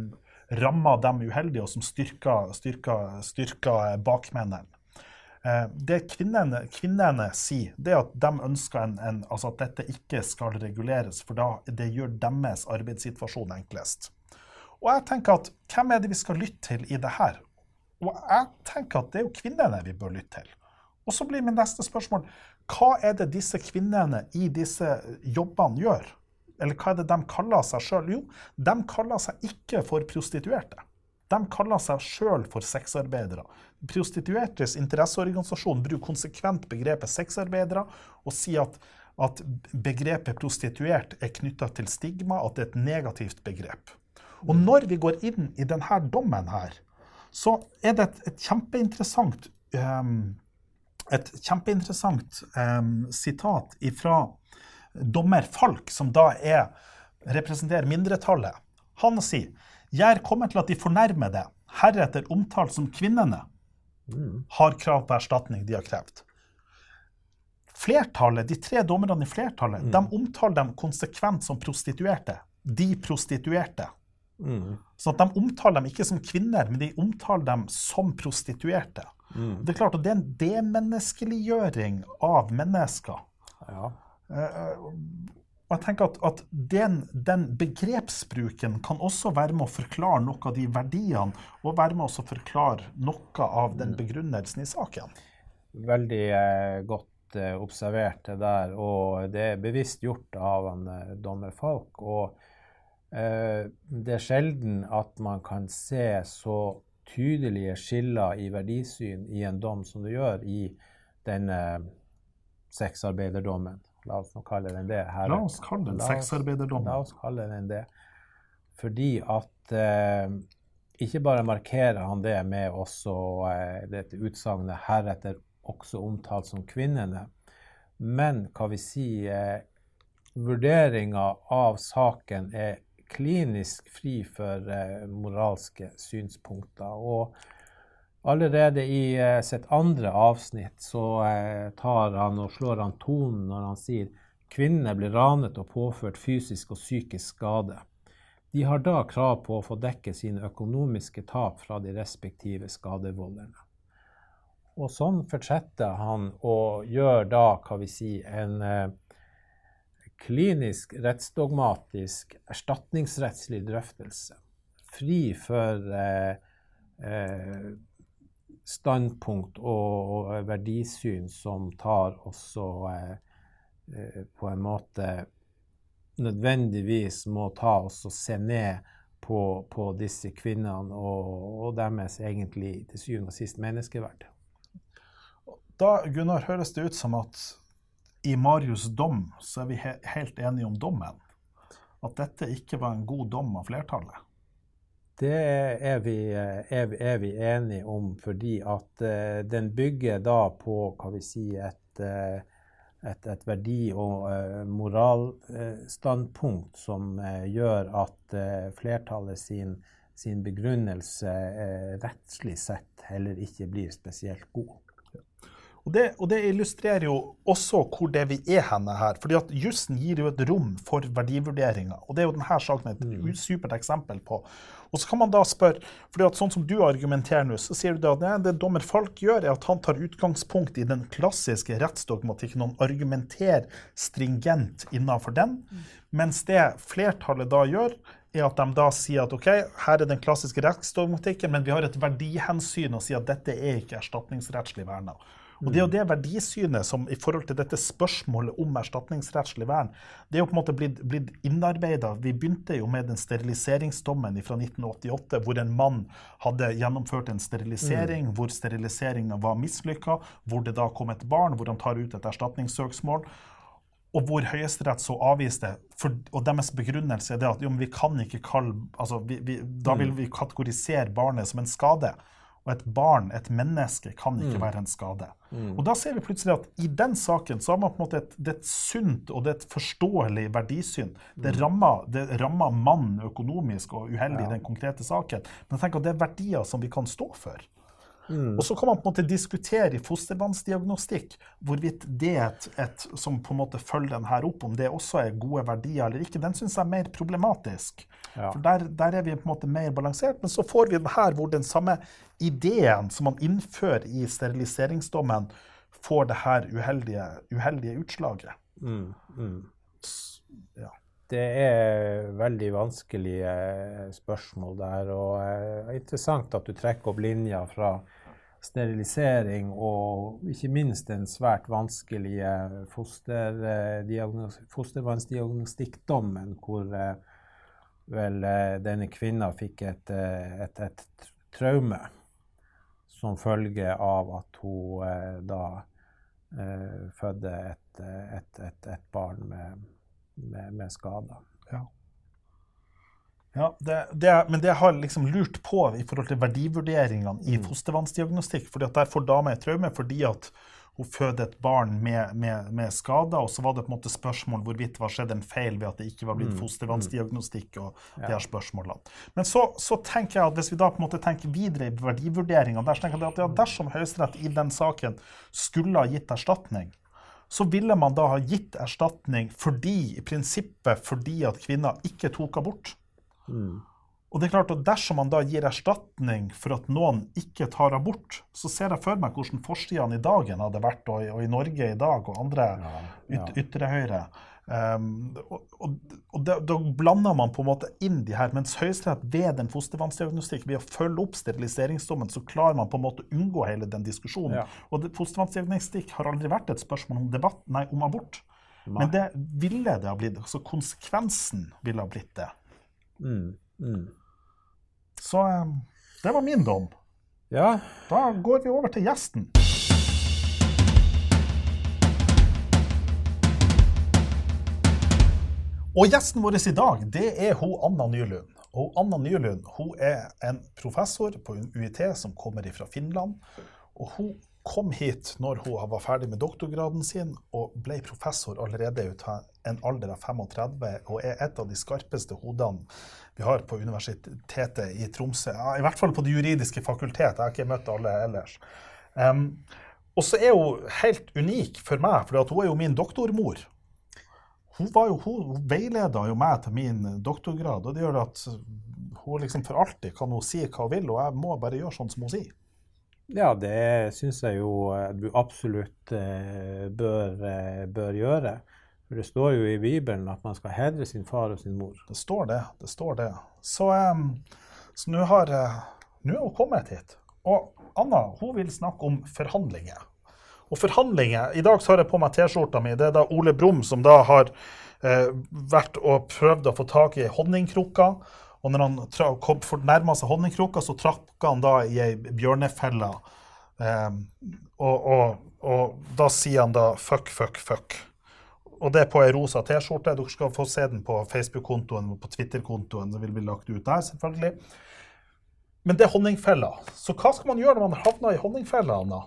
rammer dem uheldige, og som styrker, styrker, styrker bakmennene. Eh, det kvinnene, kvinnene, sier, det er at de ønsker en, en, altså at dette ikke skal reguleres, for da det gjør deres arbeidssituasjon enklest. Og jeg tenker at hvem er det vi skal lytte til i det her? Og jeg tenker at det er jo kvinnene vi bør lytte til. Og så blir min neste spørsmål hva er det disse kvinnene i disse jobbene gjør? Eller hva er det de kaller seg sjøl? Jo, de kaller seg ikke for prostituerte. De kaller seg sjøl for sexarbeidere. Prostituertes interesseorganisasjon bruker konsekvent begrepet sexarbeidere og sier at, at begrepet prostituert er knytta til stigma, at det er et negativt begrep. Og når vi går inn i denne dommen her, så er det et, et kjempeinteressant um, et kjempeinteressant um, sitat fra dommer Falk, som da er, representerer mindretallet. Han sier jeg er kommet til at de fornærmede, heretter omtalt som kvinnene, har krav på erstatning de har krevd. Flertallet, De tre dommerne i flertallet mm. de omtaler dem konsekvent som prostituerte. De prostituerte. Mm. Så at de omtaler dem ikke som kvinner, men de omtaler dem som prostituerte. Mm. Det er klart at det er en demenneskeliggjøring av mennesker. Ja. Og jeg tenker at, at den, den, begrepsbruken kan også være med å forklare noe av de verdiene, og være med å forklare noe av den mm. begrunnelsen i saken. Veldig eh, godt eh, observert det der, og det er bevisst gjort av en eh, dommer Falk. Og eh, det er sjelden at man kan se så tydelige skiller i verdisyn i en dom som du gjør i denne sexarbeiderdommen. La oss nå kalle den det. Her. La oss kalle den sexarbeiderdommen. La oss kalle den det. Fordi at eh, ikke bare markerer han det med også eh, dette utsagnet heretter også omtalt som kvinnene, men hva vi sier eh, Vurderinga av saken er klinisk fri for eh, moralske synspunkter. og Allerede i eh, sitt andre avsnitt så eh, tar han og slår han tonen når han sier kvinnene blir ranet og påført fysisk og psykisk skade. De har da krav på å få dekket sine økonomiske tap fra de respektive skadevolderne. Og sånn fortsetter han og gjør da, hva vi sier, en klinisk rettsdogmatisk erstatningsrettslig drøftelse. Fri for eh, eh, standpunkt og, verdisyn som tar også eh, eh, på en måte nødvendigvis må ta oss og se ned på, på disse kvinnene og, og, deres egentlig til syvende og sist menneskeverd. Da Gunnar, høres det ut som at i Marius' dom så er vi he helt enige om dommen. At dette ikke var en god dom av flertallet. Det er vi, er, er vi, enige om, fordi at uh, den bygger da på hva vi sier, et, uh, et, et verdi- og uh, moralstandpunkt som gjør at flertallet sin, sin begrunnelse rettslig sett heller ikke blir spesielt god. Og det, og det, illustrerer jo også hvor det vi er henne her. fordi at Jussen gir jo et rom for verdivurderinger. Og det er jo denne saken et mm. supert eksempel på. Og så kan man da spørre, fordi at sånn som du argumenterer nå, så sier du at det, det dommer Falk gjør, er at han tar utgangspunkt i den klassiske rettsdogmatikken. Han argumenterer stringent innenfor den. Mm. Mens det flertallet da gjør, er at de da sier at OK, her er den klassiske rettsdogmatikken, men vi har et verdihensyn og sier at dette er ikke erstatningsrettslig verna. Og Det er jo det verdisynet som i forhold til dette spørsmålet om erstatningsrettslig vern, det er jo på en måte blitt, blitt innarbeida. Vi begynte jo med den steriliseringsdommen fra 1988, hvor en mann hadde gjennomført en sterilisering, mm. hvor steriliseringa var mislykka, hvor det da kom et barn, hvor han tar ut et erstatningssøksmål. Og hvor Høyesterett så avviste, for, og deres begrunnelse er det at jo, vi kan ikke kalle altså, vi, vi, Da vil mm. vi kategorisere barnet som en skade. Og et barn, et menneske, kan ikke mm. være en skade. Mm. Og da ser vi plutselig at i den saken så har man på en måte et, det er et sunt og det er et forståelig verdisyn. Det mm. rammer, det rammer mannen økonomisk og uheldig ja. i den konkrete saken. Men jeg tenker at det er verdier som vi kan stå for. Og så kan man på en måte diskutere i fostervannsdiagnostikk hvorvidt det er et, et som på en måte følger den her opp, om det også er gode verdier eller ikke. Den syns jeg er mer problematisk. Ja. For der, der er vi på en måte mer balansert. Men så får vi den her hvor den samme ideen som man innfører i steriliseringsdommen, får det her uheldige, uheldige utslaget. Mm, mm. Ja. Det er veldig vanskelige spørsmål der, og eh, interessant at du trekker opp linja fra sterilisering og ikke minst den svært vanskelige fosterdiagnos fostervannsdiagnostikkdommen, hvor eh, vel eh, denne kvinna fikk et, eh, et, et traume som følge av at hun eh, da eh, eh, et, et, et barn med, med, med skader. Ja. Ja, det, det, men det har liksom lurt på i forhold til verdivurderingene i fostervannsdiagnostikk. fordi at Der får dama et traume fordi at hun føder et barn med, med, med skader. Og så var det på en måte spørsmål hvorvidt var skjedd en feil ved at det ikke var blitt fostervannsdiagnostikk. og de her spørsmålene. Men så, så tenker jeg at hvis vi da på en måte tenker videre i verdivurderingene, der så tenker jeg at ja, dersom Høyesterett i den saken skulle ha gitt erstatning, så ville man da ha gitt erstatning fordi, i prinsippet fordi at kvinner ikke tok abort. Og det er klart at Dersom man da gir erstatning for at noen ikke tar abort, så ser jeg for meg hvordan forsidene i dagen hadde vært, og, og i Norge i dag og andre ja. yt, ytre høyre. Um, og og, og da, da blander man på en måte inn de her, mens Høyesterett ved den fostervannsdiagnostikk, ved å følge opp steriliseringsdommen, så klarer man på en måte å unngå hele den diskusjonen. Ja. Og det, fostervannsdiagnostikk har aldri vært et spørsmål om debatt, nei, om abort. Men det ville det ha blitt. Så konsekvensen ville ha blitt det. Mm, mm. Så um, det var min dom. Ja, Da går vi over til gjesten. Og gjesten vår i dag, det er hun Anna Nylund. Og Anna Nylund hun er en professor på UiT som kommer fra Finland. Og hun kom hit når hun var ferdig med doktorgraden sin, og ble professor allerede ut av en alder av 35, og er et av de skarpeste hodene vi har på Universitetet i Tromsø. Ja, I hvert fall på Det juridiske fakultet. Jeg har ikke møtt alle ellers. Um, og så er hun helt unik for meg, for hun er jo min doktormor. Hun, jo, hun veileda jo meg til min doktorgrad, og det gjør at hun liksom for alltid kan hun si hva hun vil, og jeg må bare gjøre sånn som hun sier. Ja det syns jeg jo eh, du absolutt eh, bør, eh, bør gjøre. For det står jo i Bibelen at man skal hedre sin far og sin mor. Det står det. Det står det. Så um, så nå har nå har hun kommet hit. Og Anna hun vil snakke om forhandlinger. Og forhandlinger I dag så har jeg på meg T-skjorta mi. Det er da Ole Brumm som da har vært og prøvd å få tak i honningkrukka. Og når han tra- kom for nærma seg honningkrukka, så trakk han da i ei bjørnefelle. Um, og, og, og da sier han da fuck, fuck, fuck. Og det er på ei rosa T-skjorte. Dere skal få se den på Facebook-kontoen og på Twitter-kontoen. Det vil bli lagt ut der, selvfølgelig. Men det er honningfella. Så hva skal man gjøre når man havner i honningfella, Anna?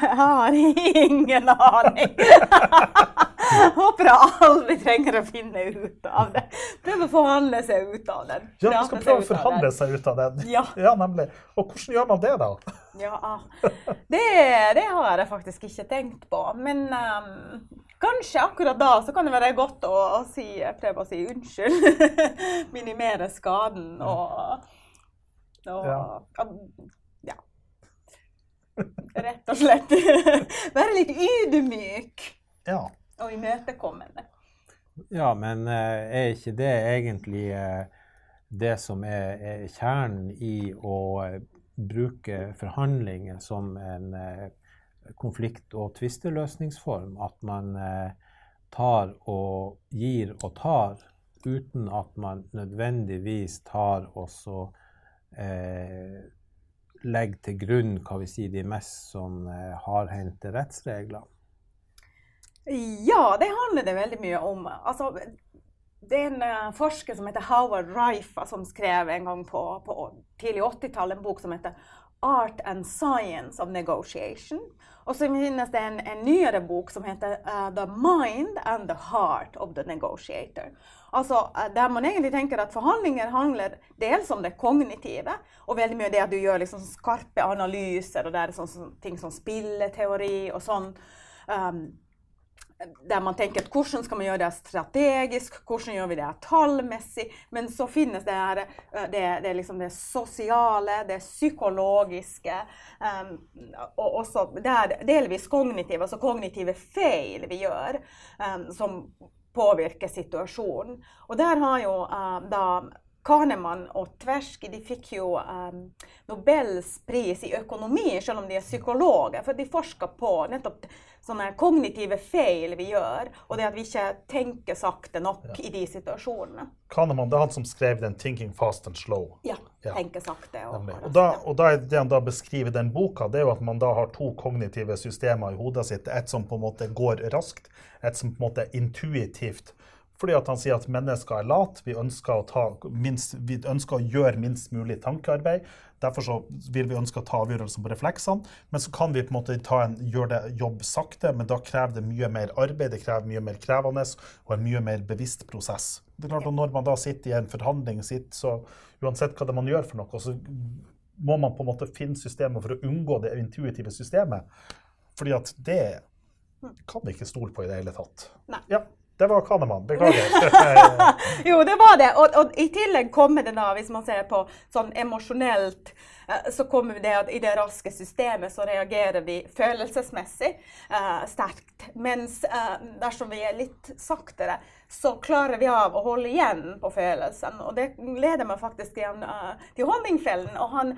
Jeg har ingen aning. Håper jeg aldri trenger å finne ut av det. Prøve å forhandle seg ut av den. Ja, man skal prøve å forhandle seg ut av den. Ja. nemlig. Og hvordan gjør man det, da? Ja, det, det har jeg faktisk ikke tenkt på. Men um, kanskje akkurat da så kan det være godt å, å si, prøve å si unnskyld. Minimere skaden og, og Ja. ja. Rett og slett være litt ydmyk Ja. Og imøtekommende. Ja, men eh, er ikke det egentlig eh, det som er, er kjernen i å eh, bruke forhandlinger som en konflikt- og tvisteløsningsform? At man tar og gir og tar, uten at man nødvendigvis tar og så legger til grunn hva vi sier, de mest sånn hardhendte rettsregler. Ja, det handler det veldig mye om. Altså, det er en eh, forsker som heter Howard Reifa, som skrev en gang på, på tidlig 80-tallet en bok som heter Art and Science of Negotiation. Og så finnes det en, en nyere bok som heter uh, The Mind and the Heart of the Negotiator. Altså, eh, Der man egentlig tenker at forhandlinger handler dels om det kognitive, og veldig mye det at du gjør liksom skarpe analyser, og det er sånn, sånn, ting som spilleteori og sånn. Um, der man tenker at hvordan skal man gjøre det strategisk, hvordan gjør vi det tallmessig? Men så finnes det her, eh, det, det, liksom det sosiale, det psykologiske, um, og også det er delvis kognitive, altså kognitive feil vi gjør, um, som påvirker situasjonen. Og der har jo uh, da Kahneman og Tversky de fikk jo um, Nobels pris i økonomi, selv om de er psykologer. For de forsker på nettopp sånne kognitive feil vi gjør, og det at vi ikke tenker sakte nok ja. i de situasjonene. Kahneman det er han som skrev den 'Thinking Fast and Slow'. Ja. ja. tenke sakte. Og, og, da, og da det han da beskriver den boka, det er jo at man da har to kognitive systemer i hodet sitt. Et som på en måte går raskt, et som på en måte intuitivt fordi at han sier at mennesker er lat. Vi vi ønsker å gjøre minst mulig tankearbeid. Derfor så vil vi ønske å ta avgjørelser på refleksene. Men så kan vi på en måte en, gjøre det jobb sakte, men da krever det mye mer arbeid, det krever mye mer krevende og en mye mer bevisst prosess. Det er klart at Når man da sitter i en forhandling, sitt, så uansett hva det man gjør for noe, så må man på en måte finne systemer for å unngå det intuitive systemet. Fordi at det kan vi ikke stole på i det hele tatt. Nei. Ja. Det var Kahneman. Beklager. jo, det var det. Og, og, i tillegg kommer det da, hvis man ser på sånn emosjonelt så kommer det at i det raske systemet så reagerer vi følelsesmessig uh, sterkt. Mens uh, dersom vi er litt saktere, så klarer vi av å holde igjen på følelsen. Og det leder meg faktisk igjen uh, til Honningfellen og han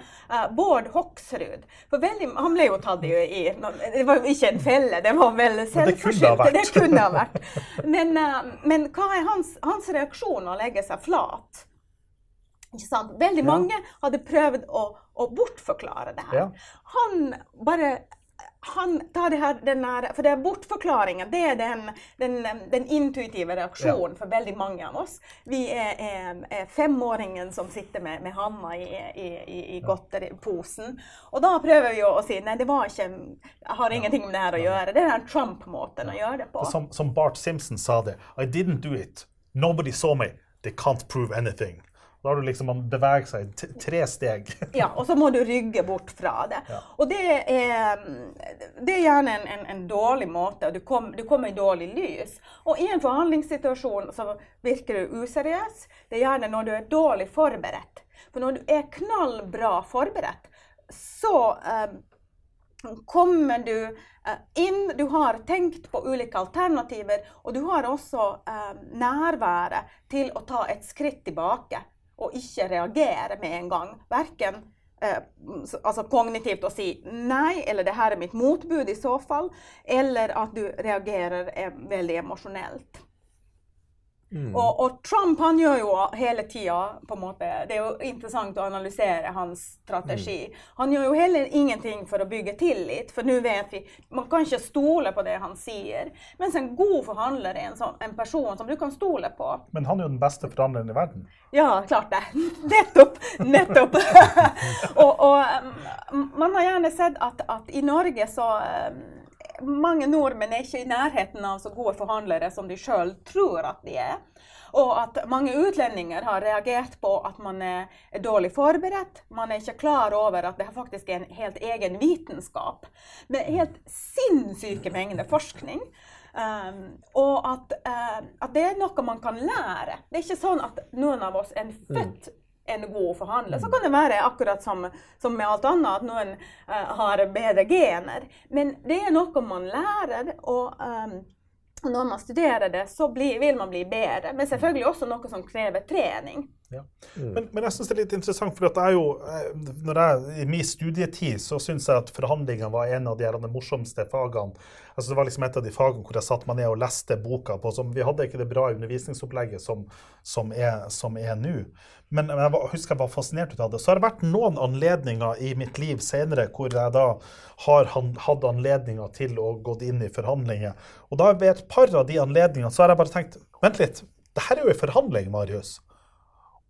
Bård Hoksrud. For veldig, han ble jo tatt i, i Det var jo ikke en felle, det var vel selvforskyldt. Det kunne ha vært. Men, men hva er hans, hans reaksjon å legge seg flat? Veldig mange hadde prøvd å, å bortforklare det her. Ja. Han bare han tar det her, den her, For det er bortforklaringen. Det er den, den, den intuitive reaksjonen ja. for veldig mange av oss. Vi er, er, er femåringen som sitter med, med handa i, i, i, i godteriposen. Og da prøver vi å si nei, det var ikke har ingenting med det her å gjøre. Det er den Trump-måten å gjøre det på. Som, som Bart Simpson sa det. I didn't do it. Nobody saw me. They can't prove anything. Da har du liksom man beveger seg tre steg. ja, og så må du rygge bort fra det. Ja. Og det er, det er gjerne en, en, en, dårlig måte, du, kom, du, kommer i dårlig lys. Og i en forhandlingssituasjon så virker du useriøs. Det er gjerne når du er dårlig forberedt. For når du er knallbra forberedt, så um, kommer du uh, inn, du har tenkt på ulike alternativer, og du har også uh, nærværet til å ta et skritt tilbake og ikke reagere med en gang. Verken eh, altså kognitivt å si nei, eller det her er mitt motbud i så fall, eller at du reagerer eh, veldig emosjonelt. Mm. Og, og, Trump han gjør jo hele tida på en måte, Det er jo interessant å analysere hans strategi. Mm. Han gjør jo heller ingenting for å bygge tillit, for nå vet vi Man kan ikke stole på det han sier. Mens en god forhandler er en, sånn, en person som du kan stole på. Men han er jo den beste forhandleren i verden. Ja, klart det. Nettopp. Nettopp. og, og, man har gjerne sett at, at i Norge så mange nordmenn er ikke i nærheten av så gode forhandlere som de sjøl tror at de er. Og at mange utlendinger har reagert på at man er dårlig forberedt. Man er ikke klar over at det faktisk er en helt egen vitenskap med helt sinnssyke mengder forskning. Um, og at, uh, at, det er noe man kan lære. Det er ikke sånn at noen av oss er født en god forhandler. Så mm. kan det være akkurat som, som med alt annet, at noen uh, har bedre gener. Men det er noe man lærer. og um, når man studerer det, så blir, vil man bli bedre. Men selvfølgelig også noe som krever trening. Ja. Mm. Men, men, jeg syns det er litt interessant, for at jeg jo, eh, når jeg, i min studietid så syns jeg at forhandlinger var en av de her, morsomste fagene. Altså Det var liksom et av de fagene hvor jeg satte meg ned og leste boka. på, som, Vi hadde ikke det bra undervisningsopplegget som, som er nå. Men jeg var, husker jeg var fascinert av det. Så har det vært noen anledninger i mitt liv senere hvor jeg da har hatt anledninger til å gå inn i forhandlinger. Og da ved et par av de anledningene så har jeg bare tenkt Vent litt, det her er jo en forhandling, Marius.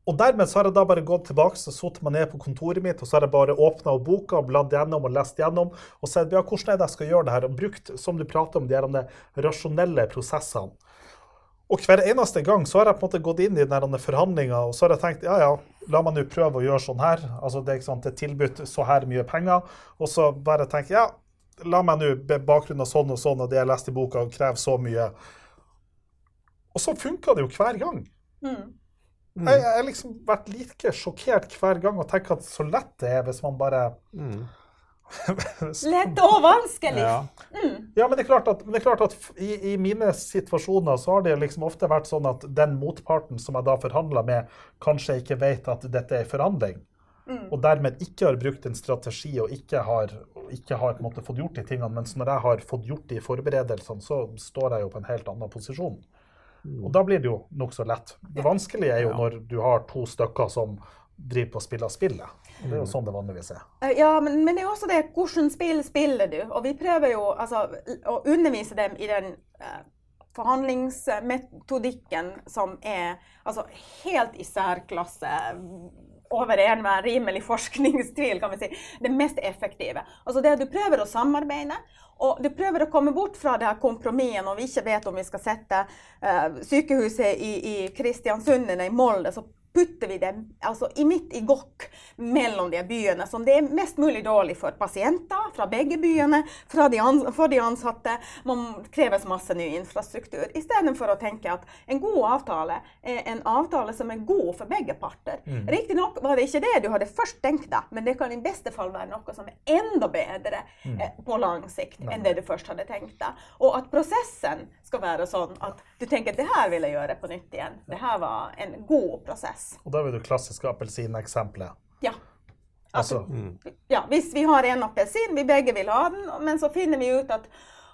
Og dermed så har jeg da bare gått tilbake og satt meg ned på kontoret mitt og så har jeg bare åpna boka og bladd gjennom og lest gjennom og sett ja, hvordan er det jeg skal gjøre det her, og brukt, som du prater om, de, her, de rasjonelle prosessene. Og hver eneste gang så har jeg på en måte gått inn i denne forhandlinga og så har jeg tenkt ja, ja, la meg nå prøve å gjøre sånn her. Altså Det er ikke sant, det er tilbudt så her mye penger. Og så bare tenke ja, la meg nå med bakgrunn av sånn og sånn og det jeg leste i boka, kreve så mye. Og så funka det jo hver gang. Mm. Jeg har liksom vært like sjokkert hver gang og tenker at så lett det er hvis man bare Mm. Lett og vanskelig. Ja. Ja, men det er klart at, men det er klart at i, i mine situasjoner så har det liksom ofte vært sånn at den motparten som jeg da forhandler med, kanskje ikke vet at dette er forhandling. Og dermed ikke har brukt en strategi og ikke har, ikke har på en måte fått gjort de tingene. Mens når jeg har fått gjort de forberedelsene, så står jeg jo på en helt annen posisjon. Og da blir det jo nokså lett. Det vanskelige er jo Ja. når du har to stykker som driver på å spille spillet. Og det er jo sånn det vanligvis er. Eh, Ja, men, men det er også det hvordan spill spiller du? Og vi prøver jo altså, å undervise dem i den uh, forhandlingsmetodikken som er altså, helt i særklasse over enhver rimelig forskningstvil, kan vi si. Det mest effektive. Altså det du prøver å samarbeide, og du prøver å komme bort fra det her kompromisset når vi ikke vet om vi skal sette uh, sykehuset i, i Kristiansund eller i Molde. så putter vi det altså, i midt i gokk mellom de byene, som det er mest mulig dårlig for pasienter fra begge byene, fra de for de ansatte. Man kreves masse ny infrastruktur. Istedenfor å tenke at en god avtale er en avtale som er god for begge parter. Mm. Riktignok var det ikke det du hadde først tenkt deg, men det kan i beste fall være noe som er enda bedre Mm. eh, på lang sikt enn det du først hadde tenkt deg. Og at prosessen skal være sånn at du tenker at det her vil jeg gjøre på nytt igjen. Det her var en god prosess. Og da er det klassiske appelsineksempelet. Ja. Altså, ja, hvis vi har en appelsin, vi begge vil ha den, men så finner vi ut at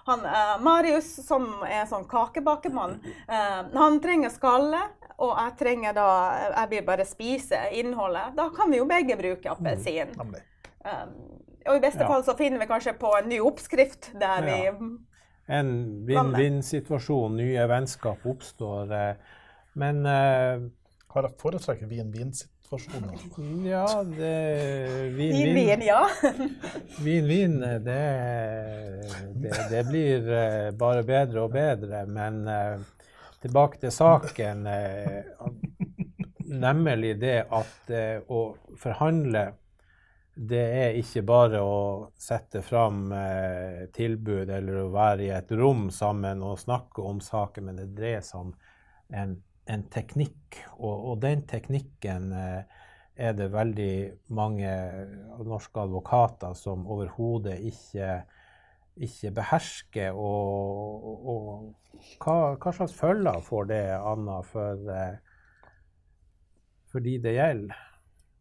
han, eh, Marius, som er sånn kakebakemann, eh, han trenger skalle, og jeg trenger da Jeg vil bare spise innholdet. Da kan vi jo begge bruke appelsin. Mm, Um, og i beste Ja. fall så finner vi kanskje på en ny oppskrift der vi Ja. En vinn-vinn-situasjon, nye vennskap oppstår. eh, Men eh, Har jeg foretrekker vin-vin-situasjoner? ja, det Vin, vin, ja. Vin-vin, det, det, det blir eh, bare bedre og bedre. Men eh, tilbake til saken. eh, Nemlig det at å forhandle det er ikke bare å sette fram eh, tilbud eller å være i et rom sammen og snakke om saken, men det dreier seg om en, en teknikk. Og, og den teknikken eh, er det veldig mange norske advokater som overhodet ikke, ikke behersker. Og, og hva, hva slags følger får det, Anna, for, eh, for de det gjelder?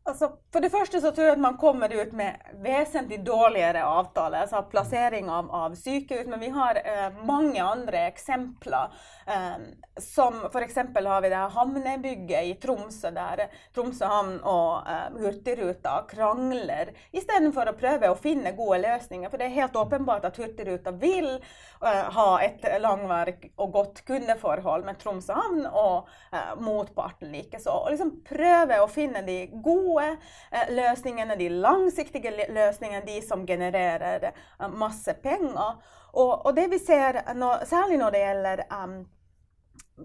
Altså, for det første så tror jeg at man kommer ut med vesentlig dårligere avtale, altså plassering av, av sykehus. Men vi har eh, mange andre eksempler. Eh, som f.eks. har vi det havnebygget i Tromsø, der Tromsø havn og eh, Hurtigruta krangler istedenfor å prøve å finne gode løsninger. For det er helt åpenbart at Hurtigruta vil eh, ha et langvarig og godt kundeforhold med Tromsø havn, og eh, motparten likeså. Og liksom prøve å finne de gode eh, løsningene, de langsiktige løsningene, de som genererer eh, masse penger. Og, og det vi ser, når, særlig når det gjelder um,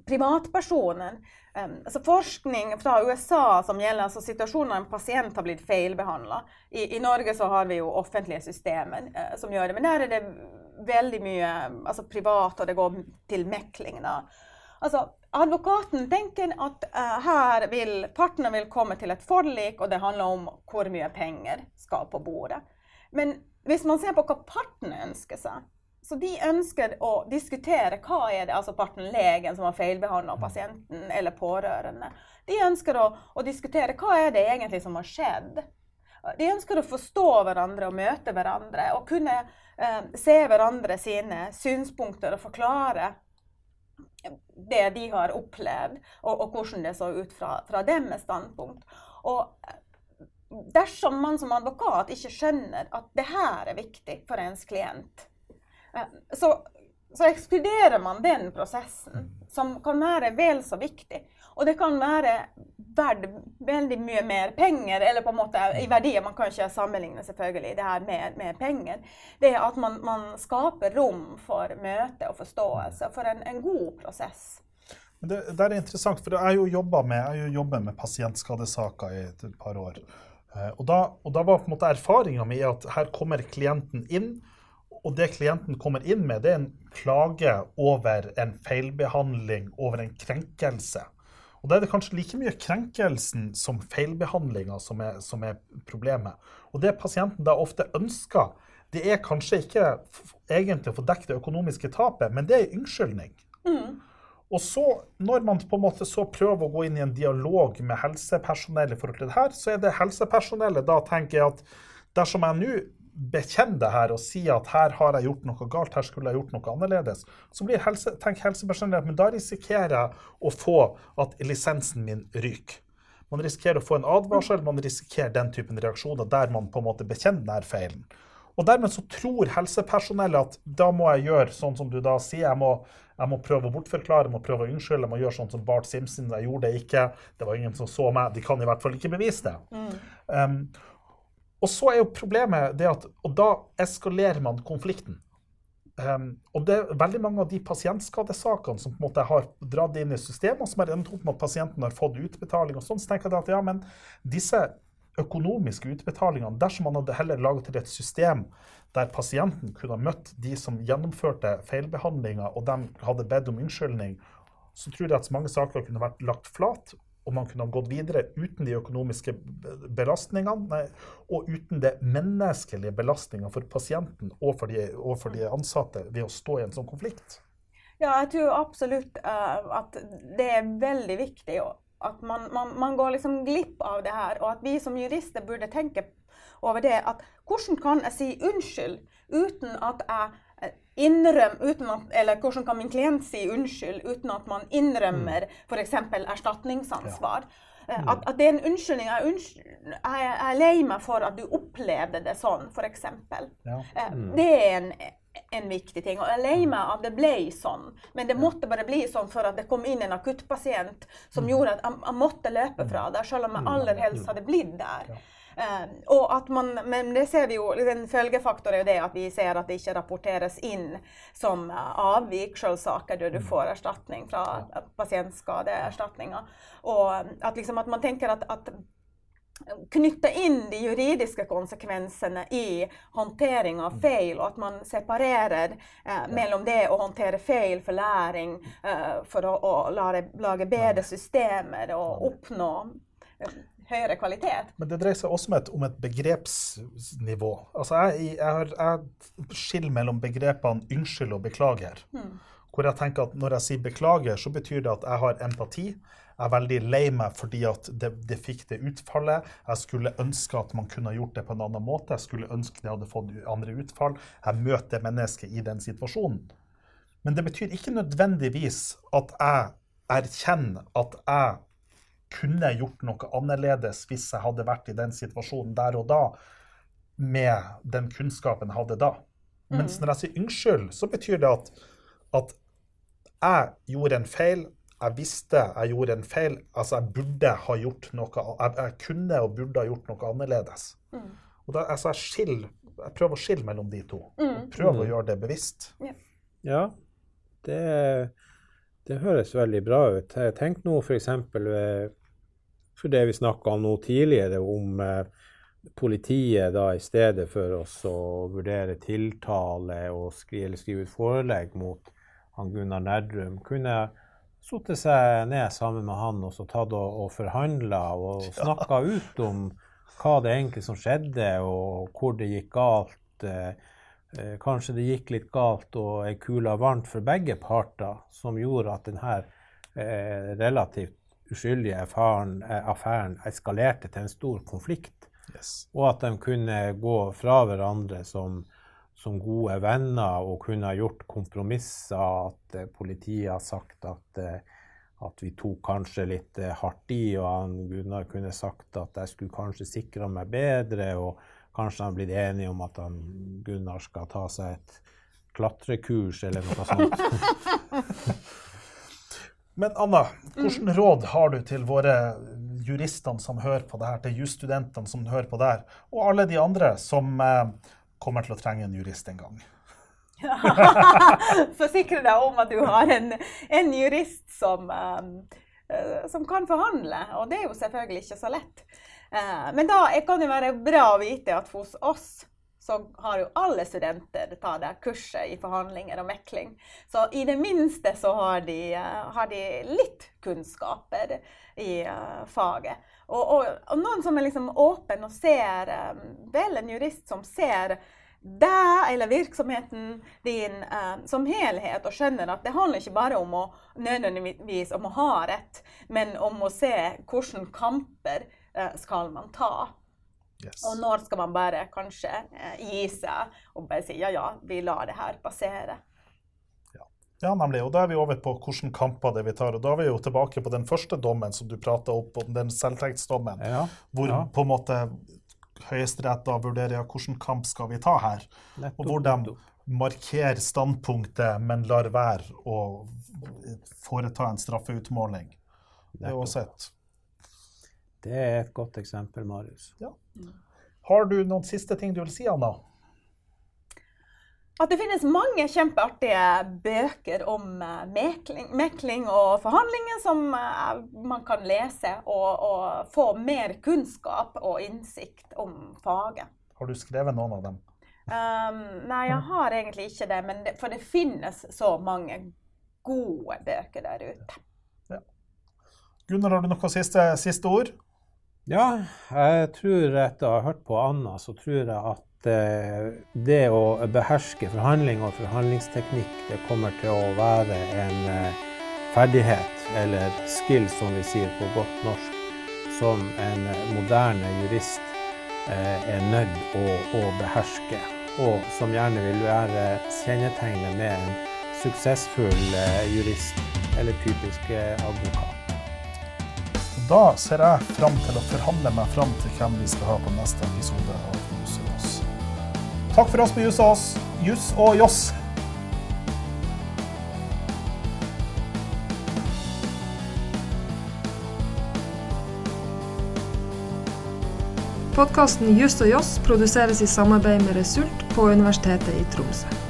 privatpersoner Um, altså Forskning fra USA som gjelder altså situasjoner når en pasient har blitt feilbehandla. I, I Norge så har vi jo offentlige systemer uh, som gjør det, men der er det veldig mye altså privat, og det går til mekling. da. Altså, Advokaten tenker at uh, her vil partene vil komme til et forlik, og det handler om hvor mye penger skal på bordet. Men hvis man ser på hva partene ønsker seg, så de ønsker å diskutere hva er det, altså parten legen som har feilbehandla pasienten, eller pårørende. De ønsker å, å diskutere hva er det egentlig som har skjedd. De ønsker å forstå hverandre og møte hverandre og kunne eh, se hverandre sine synspunkter og forklare det de har opplevd, og, og hvordan det så ut fra, fra deres standpunkt. Og dersom man som advokat ikke skjønner at det her er viktig for ens klient, eh, så, så ekskluderer man den prosessen, som kan være vel så viktig. Og det kan være verdt veldig mye mer penger, eller på en måte i verdier. Man kan ikke sammenligne selvfølgelig det her med, med penger. Det er at man, man skaper rom for møte og forståelse, for en, en god prosess. Det, det er interessant, for jeg har jo jobba med pasientskadesaker i et par år. Eh, og da, og da var på en måte erfaringa mi at her kommer klienten inn, og det klienten kommer inn med, det er en klage over en feilbehandling, over en krenkelse. Og da er det kanskje like mye krenkelsen som feilbehandlinga som, som, er problemet. Og det pasienten da ofte ønsker, det er kanskje ikke egentlig å få dekket det økonomiske tapet, men det er unnskyldning. Mm. Og så, når man på en måte så prøver å gå inn i en dialog med helsepersonellet i forhold til det her, så er det helsepersonellet da tenker jeg at dersom jeg nå bekjenner det her og sier at her har jeg gjort noe galt, her skulle jeg gjort noe annerledes, så blir helse, tenk helsepersonellet at da risikerer jeg å få at lisensen min ryker. Man risikerer å få en advarsel, man risikerer den typen reaksjoner der man på en måte bekjenner denne feilen. Og dermed så tror helsepersonellet at da må jeg gjøre sånn som du da sier. Jeg må, jeg må prøve å bortforklare, jeg må prøve å unnskylde, jeg må gjøre sånn som Bart Simpson. Jeg gjorde det ikke. Det var ingen som så meg. De kan i hvert fall ikke bevise det. Mm. Um, og så er jo problemet det at Og da eskalerer man konflikten. Um, og det er veldig mange av de pasientskadesakene som på en måte har dratt inn i systemet, og som har endt opp med at pasienten har fått utbetaling, og sånn, så tenker jeg at ja, men disse økonomiske utbetalingene, dersom man hadde heller laget til et system der pasienten kunne ha møtt de som gjennomførte feilbehandlinga, og de hadde bedt om unnskyldning, så tror jeg at mange saker kunne vært lagt flat, og man kunne ha gått videre uten de økonomiske belastningene nei, og uten det menneskelige belastninga for pasienten og for, de, og for, de, ansatte ved å stå i en sånn konflikt. Ja, jeg tror absolutt uh, at det er veldig viktig at man, man, man, går liksom glipp av det her, og at vi som jurister burde tenke over det. at Hvordan kan jeg si unnskyld uten at jeg innrømmer uten at, Eller hvordan kan min klient si unnskyld uten at man innrømmer mm. f.eks. erstatningsansvar? Ja. Eh, mm. At, at, det er en unnskyldning. Jeg, unnskyld, jeg, er lei meg for at du opplevde det sånn, f.eks. Ja. Eh, mm. Det er en en viktig ting. Og jeg er lei mm. meg at det ble sånn. Men det måtte bare bli sånn for at det kom inn en akuttpasient som mm. gjorde at jeg, jeg måtte løpe fra mm. selv om jeg aller helst hadde blitt der. Uh, og at man, men det ser vi jo, en følgefaktor er jo det at vi ser at det ikke rapporteres inn som avvik, selv der du får erstatning fra pasientskadeerstatninga. Og at, liksom, at man tenker at, at knytte inn de juridiske konsekvensene i håndtering av feil, og at man separerer eh, mellom det å håndtere feil for læring, eh, for å, å lage, lage, bedre systemer og oppnå eh, høyere kvalitet. Men det dreier seg også om et, om et begrepsnivå. Altså jeg, jeg, jeg, skiller mellom begrepene unnskyld og beklager. Hmm. Hvor jeg tenker at når jeg sier beklager, så betyr det at jeg har empati. Jeg er veldig lei meg fordi at det, det, fikk det utfallet. Jeg skulle ønske at man kunne gjort det på en annen måte. Jeg skulle ønske det hadde fått andre utfall. Jeg møter mennesket i den situasjonen. Men det betyr ikke nødvendigvis at jeg erkjenner at jeg kunne gjort noe annerledes hvis jeg hadde vært i den situasjonen der og da, med den kunnskapen jeg hadde da. Mens mm. når jeg sier unnskyld, så betyr det at, at jeg gjorde en feil, jeg visste jeg gjorde en feil. Altså, jeg burde ha gjort noe Jeg, jeg kunne og burde ha gjort noe annerledes. Mm. Og da, altså, jeg, skiller, jeg, prøver å skille mellom de to. Mm. Prøver å mm. gjøre det bevisst. Yeah. Ja, det, det, høres veldig bra ut. Tenk nå f.eks. for det vi snakka om nå tidligere, om eh, politiet da i stedet for oss å vurdere tiltale og skrive, skrive ut forelegg mot han Gunnar Nerdrum, kunne satt seg ned sammen med han og så tatt og, og forhandla og snakka ja. ut om hva det egentlig som skjedde, og hvor det gikk galt. Eh, eh, kanskje det gikk litt galt og ei kule varmt for begge parter, som gjorde at denne eh, relativt uskyldige affæren, eh, affæren, eskalerte til en stor konflikt. Yes. Og at de kunne gå fra hverandre som som gode venner og kunne ha gjort kompromisser. At eh, politiet har sagt at, eh, at, vi tok kanskje litt hardt i, og han Gunnar kunne sagt at jeg skulle kanskje sikra meg bedre, og kanskje han blitt enig om at han, Gunnar skal ta seg et klatrekurs eller noe sånt. Men Anna, hvilke mm. råd har du til våre juristene som hører på det her, til jusstudentene som hører på det her, og alle de andre som eh, kommer til å trenge en jurist en gang. Forsikre deg om at du har en, en jurist som, um, uh, som kan forhandle, og det er jo selvfølgelig ikke så lett. Eh, men da kan det være bra å vite at hos oss så har jo alle studenter tatt det kurset i forhandlinger og mekling. Så i det minste så har de, uh, har de litt kunnskaper i faget. Og, og, og, noen som er liksom åpen og ser um, Vel, en jurist som ser deg eller virksomheten din eh, som helhet, og skjønner at det handler ikke bare om å nødvendigvis om å ha rett, men om å se hvilke kamper eh, skal man ta. Yes. Og når skal man bare kanskje eh, gi seg og bare si ja, ja, vi lar det her passere. Ja. ja, nemlig. Og da er vi over på hvilke kamper det vi tar. Og da er vi jo tilbake på den første dommen som du prata opp, den selvtektsdommen, ja. hvor ja. på en måte Høyesterett da vurderer ja, hvilken kamp skal vi ta her. Nettopp, og hvor de markerer standpunktet, men lar være å foreta en straffeutmåling. Det er også et Det er et godt eksempel, Marius. Ja. Har du noen siste ting du vil si, Anna? at det finnes mange kjempeartige bøker om uh, mekling, mekling, og forhandlinger som uh, man kan lese og, og, få mer kunnskap og innsikt om faget. Har du skrevet noen av dem? Um, nei, jeg har egentlig ikke det, det, For det finnes så mange gode bøker der ute. Ja. Gunnar, har du noen siste, siste ord? Ja, jeg tror etter å ha hørt på Anna, så tror jeg at Eh, det å beherske forhandling og forhandlingsteknikk, det kommer til å være en eh, ferdighet, eller skill som vi sier på godt norsk, som en moderne jurist eh, er nødt å, å beherske. Og som gjerne vil være kjennetegnet med en suksessfull jurist, eller typisk advokat. Da ser jeg fram til å forhandle meg fram til hvem vi skal ha på neste episode av Jus og Joss. Takk for oss på Juss og oss. Jus og Joss. Podkasten Juss og Joss produseres i samarbeid med Result på Universitetet i Tromsø.